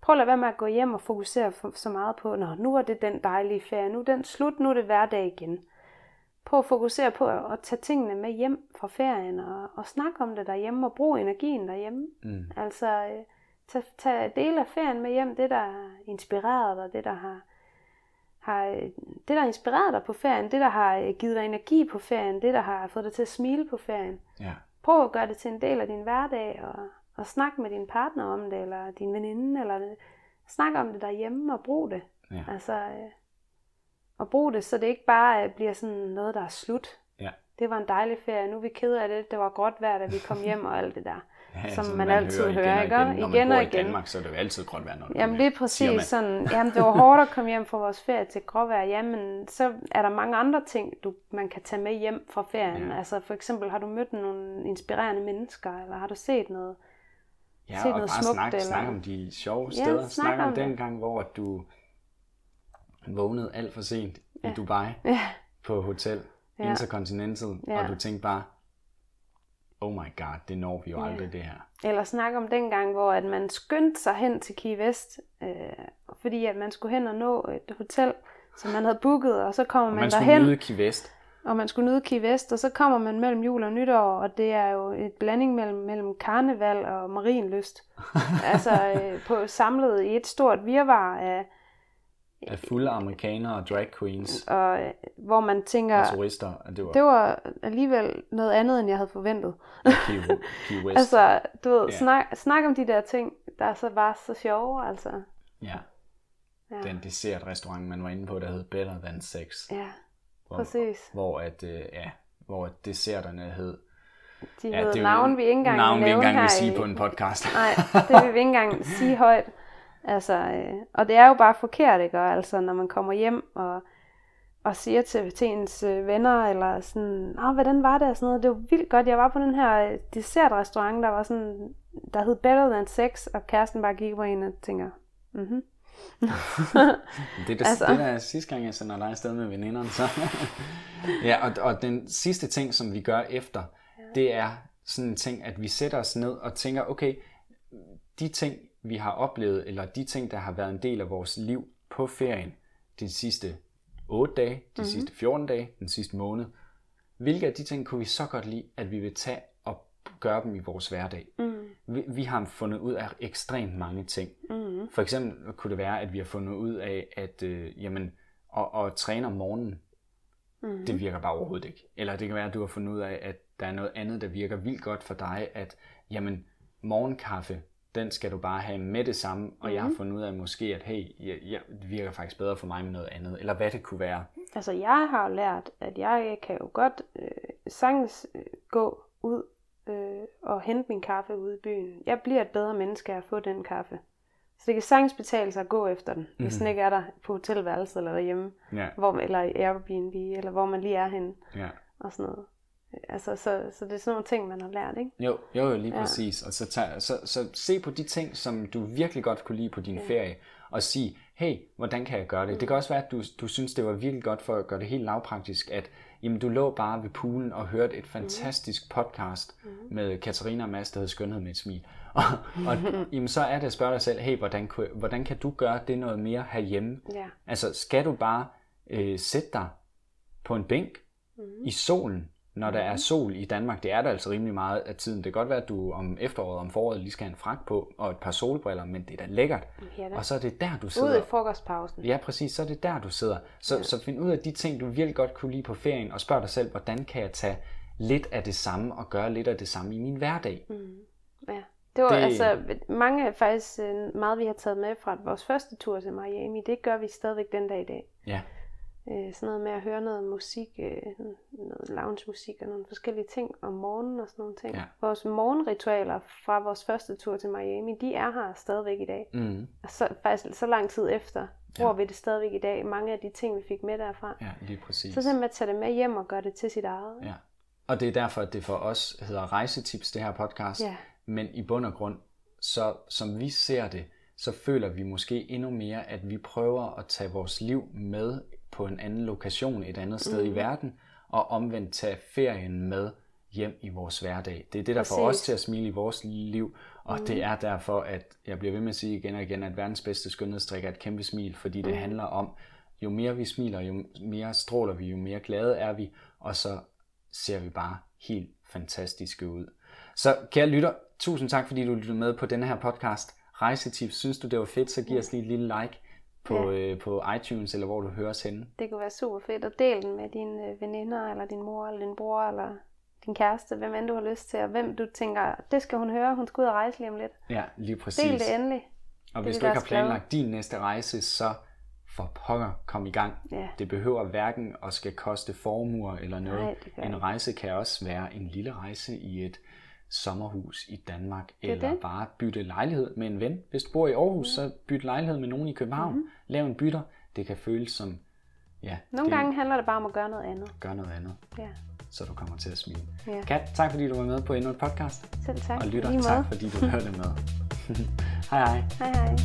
Speaker 3: prøv at lade være med at gå hjem og fokusere så meget på, Nå, nu er det den dejlige ferie, nu er den slut, nu er det hverdag igen. Prøv at fokusere på at, at tage tingene med hjem fra ferien, og, og snakke om det derhjemme, og bruge energien derhjemme.
Speaker 2: mm,
Speaker 3: Altså, øh, tag, tag dele af ferien med hjem, det der har inspireret dig, det der har, har øh, det der har inspireret dig på ferien, det der har øh, givet dig energi på ferien, det der har fået dig til at smile på ferien.
Speaker 2: ja,
Speaker 3: Prøv at gøre det til en del af din hverdag, og, og snak med din partner om det, eller din veninde, eller det. snak om det derhjemme, og brug det.
Speaker 2: ja,
Speaker 3: Altså, øh, og brug det, så det ikke bare øh, bliver sådan noget, der er slut.
Speaker 2: ja.
Speaker 3: Det var en dejlig ferie, nu er vi kede af det, det var gråt vejr, da vi kom hjem, og alt det der.
Speaker 2: ja
Speaker 3: som
Speaker 2: som
Speaker 3: man altid hører, ikke?
Speaker 2: igen, og igen. Når
Speaker 3: Igen
Speaker 2: man
Speaker 3: og
Speaker 2: bor i
Speaker 3: igen.
Speaker 2: Danmark, så er det jo altid gråt vejr, når du
Speaker 3: Jamen
Speaker 2: hjem, siger
Speaker 3: præcis
Speaker 2: man.
Speaker 3: sådan, jamen det var hårdt at komme hjem fra vores ferie til gråvejr, jamen så er der mange andre ting, du, man kan tage med hjem fra ferien.
Speaker 2: Ja.
Speaker 3: Altså for eksempel, har du mødt nogle inspirerende mennesker, eller har du set noget?
Speaker 2: Ja,
Speaker 3: set
Speaker 2: og
Speaker 3: noget
Speaker 2: bare
Speaker 3: smukt,
Speaker 2: snak,
Speaker 3: eller-
Speaker 2: snak om de sjove
Speaker 3: Ja,
Speaker 2: steder.
Speaker 3: snak
Speaker 2: snak om
Speaker 3: om
Speaker 2: den gang, hvor du vågnede alt for sent i Dubai
Speaker 3: Ja,
Speaker 2: på hotel
Speaker 3: Ja.
Speaker 2: Intercontinental,
Speaker 3: Ja.
Speaker 2: og du tænkte bare, oh my god, det når vi jo
Speaker 3: Ja.
Speaker 2: aldrig det her.
Speaker 3: eller snak om den gang, hvor at man skyndte sig hen til Key West, øh, fordi at man skulle hen og nå et hotel, som man havde booket, og så kommer
Speaker 2: Og
Speaker 3: man,
Speaker 2: man skulle
Speaker 3: derhen.
Speaker 2: nyde Key West.
Speaker 3: Og man skulle nyde Key West, og så kommer man mellem jul og nytår, og det er jo et blanding mellem, mellem karneval og marinlyst. altså øh, på samlet i et stort virvar af,
Speaker 2: Af fulde amerikanere og drag queens
Speaker 3: og, øh, hvor man tænker,
Speaker 2: og turister, det var
Speaker 3: det var alligevel noget andet, end jeg havde forventet.
Speaker 2: Key, Key West.
Speaker 3: Altså, du ved,
Speaker 2: Ja.
Speaker 3: snak, snak om de der ting, der er så bare så sjove, altså.
Speaker 2: ja,
Speaker 3: Ja,
Speaker 2: den dessertrestaurant, man var inde på, der hed Better Than Sex.
Speaker 3: ja
Speaker 2: Hvor,
Speaker 3: præcis.
Speaker 2: Hvor, at, øh, ja, hvor desserterne hed...
Speaker 3: De
Speaker 2: Ja, er jo
Speaker 3: navn, vi ikke engang
Speaker 2: navn, vi ikke engang vil sige
Speaker 3: i-
Speaker 2: på en podcast.
Speaker 3: Nej, det vil vi ikke engang sige højt. Altså, øh, og det er jo bare forkert, ikke? Og altså, når man kommer hjem og, og siger til, til ens øh, venner, eller sådan, Nå, hvordan var det? Og sådan noget. Det var vildt godt. Jeg var på den her øh, dessertrestaurant, der var sådan, der hed Better Than Sex, og kæresten bare gik på en og tænker, mhm.
Speaker 2: Det er det,
Speaker 3: Altså.
Speaker 2: det der er sidste gang, jeg sender dig afsted med veninderne. Så. ja, og, og den sidste ting, som vi gør efter, det er sådan en ting, at vi sætter os ned og tænker, okay, de ting, vi har oplevet, eller de ting, der har været en del af vores liv på ferien, de sidste 8 dage, de
Speaker 3: Mhm.
Speaker 2: mm-hmm. sidste 14 dage, den sidste måned, hvilke af de ting kunne vi så godt lide, at vi vil tage og gøre dem i vores hverdag?
Speaker 3: Mm.
Speaker 2: Vi, vi har fundet ud af ekstremt mange ting.
Speaker 3: Mm.
Speaker 2: For eksempel kunne det være, at vi har fundet ud af, at øh, jamen, og, og træne om morgenen, mm. det virker bare overhovedet ikke. Eller det kan være, at du har fundet ud af, at der er noget andet, der virker vildt godt for dig, at jamen, morgenkaffe, den skal du bare have med det samme, og mm. jeg har fundet ud af måske, at hey, jeg, jeg, det virker faktisk bedre for mig med noget andet, eller hvad det kunne være.
Speaker 3: Altså, jeg har lært, at jeg kan jo godt øh, sagtens øh, gå ud øh, og hente min kaffe ude i byen. Jeg bliver et bedre menneske af at få den kaffe. Så det kan sagtens betale sig at gå efter den, mm-hmm. hvis mhm. den ikke er der på hotelværelset eller derhjemme,
Speaker 2: ja.
Speaker 3: hvor, eller i Airbnb, eller hvor man lige er henne,
Speaker 2: ja.
Speaker 3: og sådan noget. Altså, så, så det er sådan nogle ting, man har lært, ikke?
Speaker 2: Jo, jo, jo lige ja. præcis. Og så, tag, så, så se på de ting, som du virkelig godt kunne lide på din ja. ferie, og sige, hey, hvordan kan jeg gøre det? Mm. Det kan også være, at du, du synes, det var virkelig godt for at gøre det helt lavpraktisk, at jamen, du lå bare ved poolen og hørte et fantastisk mm. podcast mm. med Katarina og Mads, der hedder Skønhed med et smil. Og, og jamen, så er det at spørge dig selv, hey, hvordan, hvordan kan du gøre det noget mere herhjemme?
Speaker 3: Ja.
Speaker 2: Altså, skal du bare øh, sætte dig på en bænk mm. i solen, når der er mhm. sol i Danmark, det er der altså rimelig meget af tiden. Det kan godt være, at du om efteråret, om foråret lige skal have en frak på og et par solbriller, men det er da lækkert. Ja, da. Og så er det der, du sidder.
Speaker 3: Ude i frokostpausen.
Speaker 2: Ja, præcis. Så er det der, du sidder. Så, ja. så find ud af de ting, du virkelig godt kunne lide på ferien, og spørg dig selv, hvordan kan jeg tage lidt af det samme og gøre lidt af det samme i min hverdag.
Speaker 3: Mm. Ja. Det var det... altså mange faktisk øh, meget, vi har taget med fra vores første tur til Miami. Det gør vi stadigvæk den dag i dag.
Speaker 2: Ja.
Speaker 3: Øh, sådan noget med at høre noget musik, øh, noget lounge musik og nogle forskellige ting om morgenen og sådan nogle ting. Ja. Vores morgenritualer fra vores første tur til Miami, de er her stadigvæk i dag.
Speaker 2: Mm.
Speaker 3: Og så, faktisk så lang tid efter, bruger ja. vi det stadigvæk i dag. Mange af de ting, vi fik med derfra.
Speaker 2: Ja, lige præcis.
Speaker 3: Så simpelthen at tage det med hjem og gøre det til sit eget.
Speaker 2: Ja. Og det er derfor, at det for os hedder rejsetips, det her podcast.
Speaker 3: Ja.
Speaker 2: Men i bund og grund, så som vi ser det, så føler vi måske endnu mere, at vi prøver at tage vores liv med på en anden lokation et andet sted mm. i verden, og omvendt tage ferien med hjem i vores hverdag. Det er det, der får os til at smile i vores liv, og mm. det er derfor, at jeg bliver ved med at sige igen og igen, at verdens bedste skønhedsstrik er et kæmpe smil, fordi det mm. handler om, jo mere vi smiler, jo mere stråler vi, jo mere glade er vi, og så ser vi bare helt fantastiske ud. Så kære lytter, tusind tak, fordi du lyttede med på denne her podcast. Rejsetips, synes du det var fedt, så giv os lige et lille like på, ja. øh, på iTunes, eller hvor du hører os henne.
Speaker 3: Det kunne være super fedt at dele den med dine øh, veninder, eller din mor, eller din bror, eller din kæreste, hvem end du har lyst til, og hvem du tænker, det skal hun høre, hun skal ud og rejse lige om lidt.
Speaker 2: Ja, lige præcis.
Speaker 3: Del det endelig.
Speaker 2: Og det hvis du ikke har planlagt din næste rejse, så for pokker, kom i gang.
Speaker 3: Ja.
Speaker 2: Det behøver hverken at skal koste formuer eller noget. Nej, en rejse kan også være en lille rejse i et sommerhus i Danmark, det eller det. bare bytte lejlighed med en ven. Hvis du bor i Aarhus, mm. så byt lejlighed med nogen i København. Mm. Lav en bytter. Det kan føles som... Ja,
Speaker 3: Nogle det, gange handler det bare om at gøre noget andet.
Speaker 2: Gøre noget andet.
Speaker 3: Ja.
Speaker 2: Så du kommer til at smile.
Speaker 3: Ja.
Speaker 2: Kat, tak fordi du var med på endnu et podcast.
Speaker 3: Selv tak.
Speaker 2: Og lytter, tak fordi du hørte med. hej hej.
Speaker 3: Hej hej.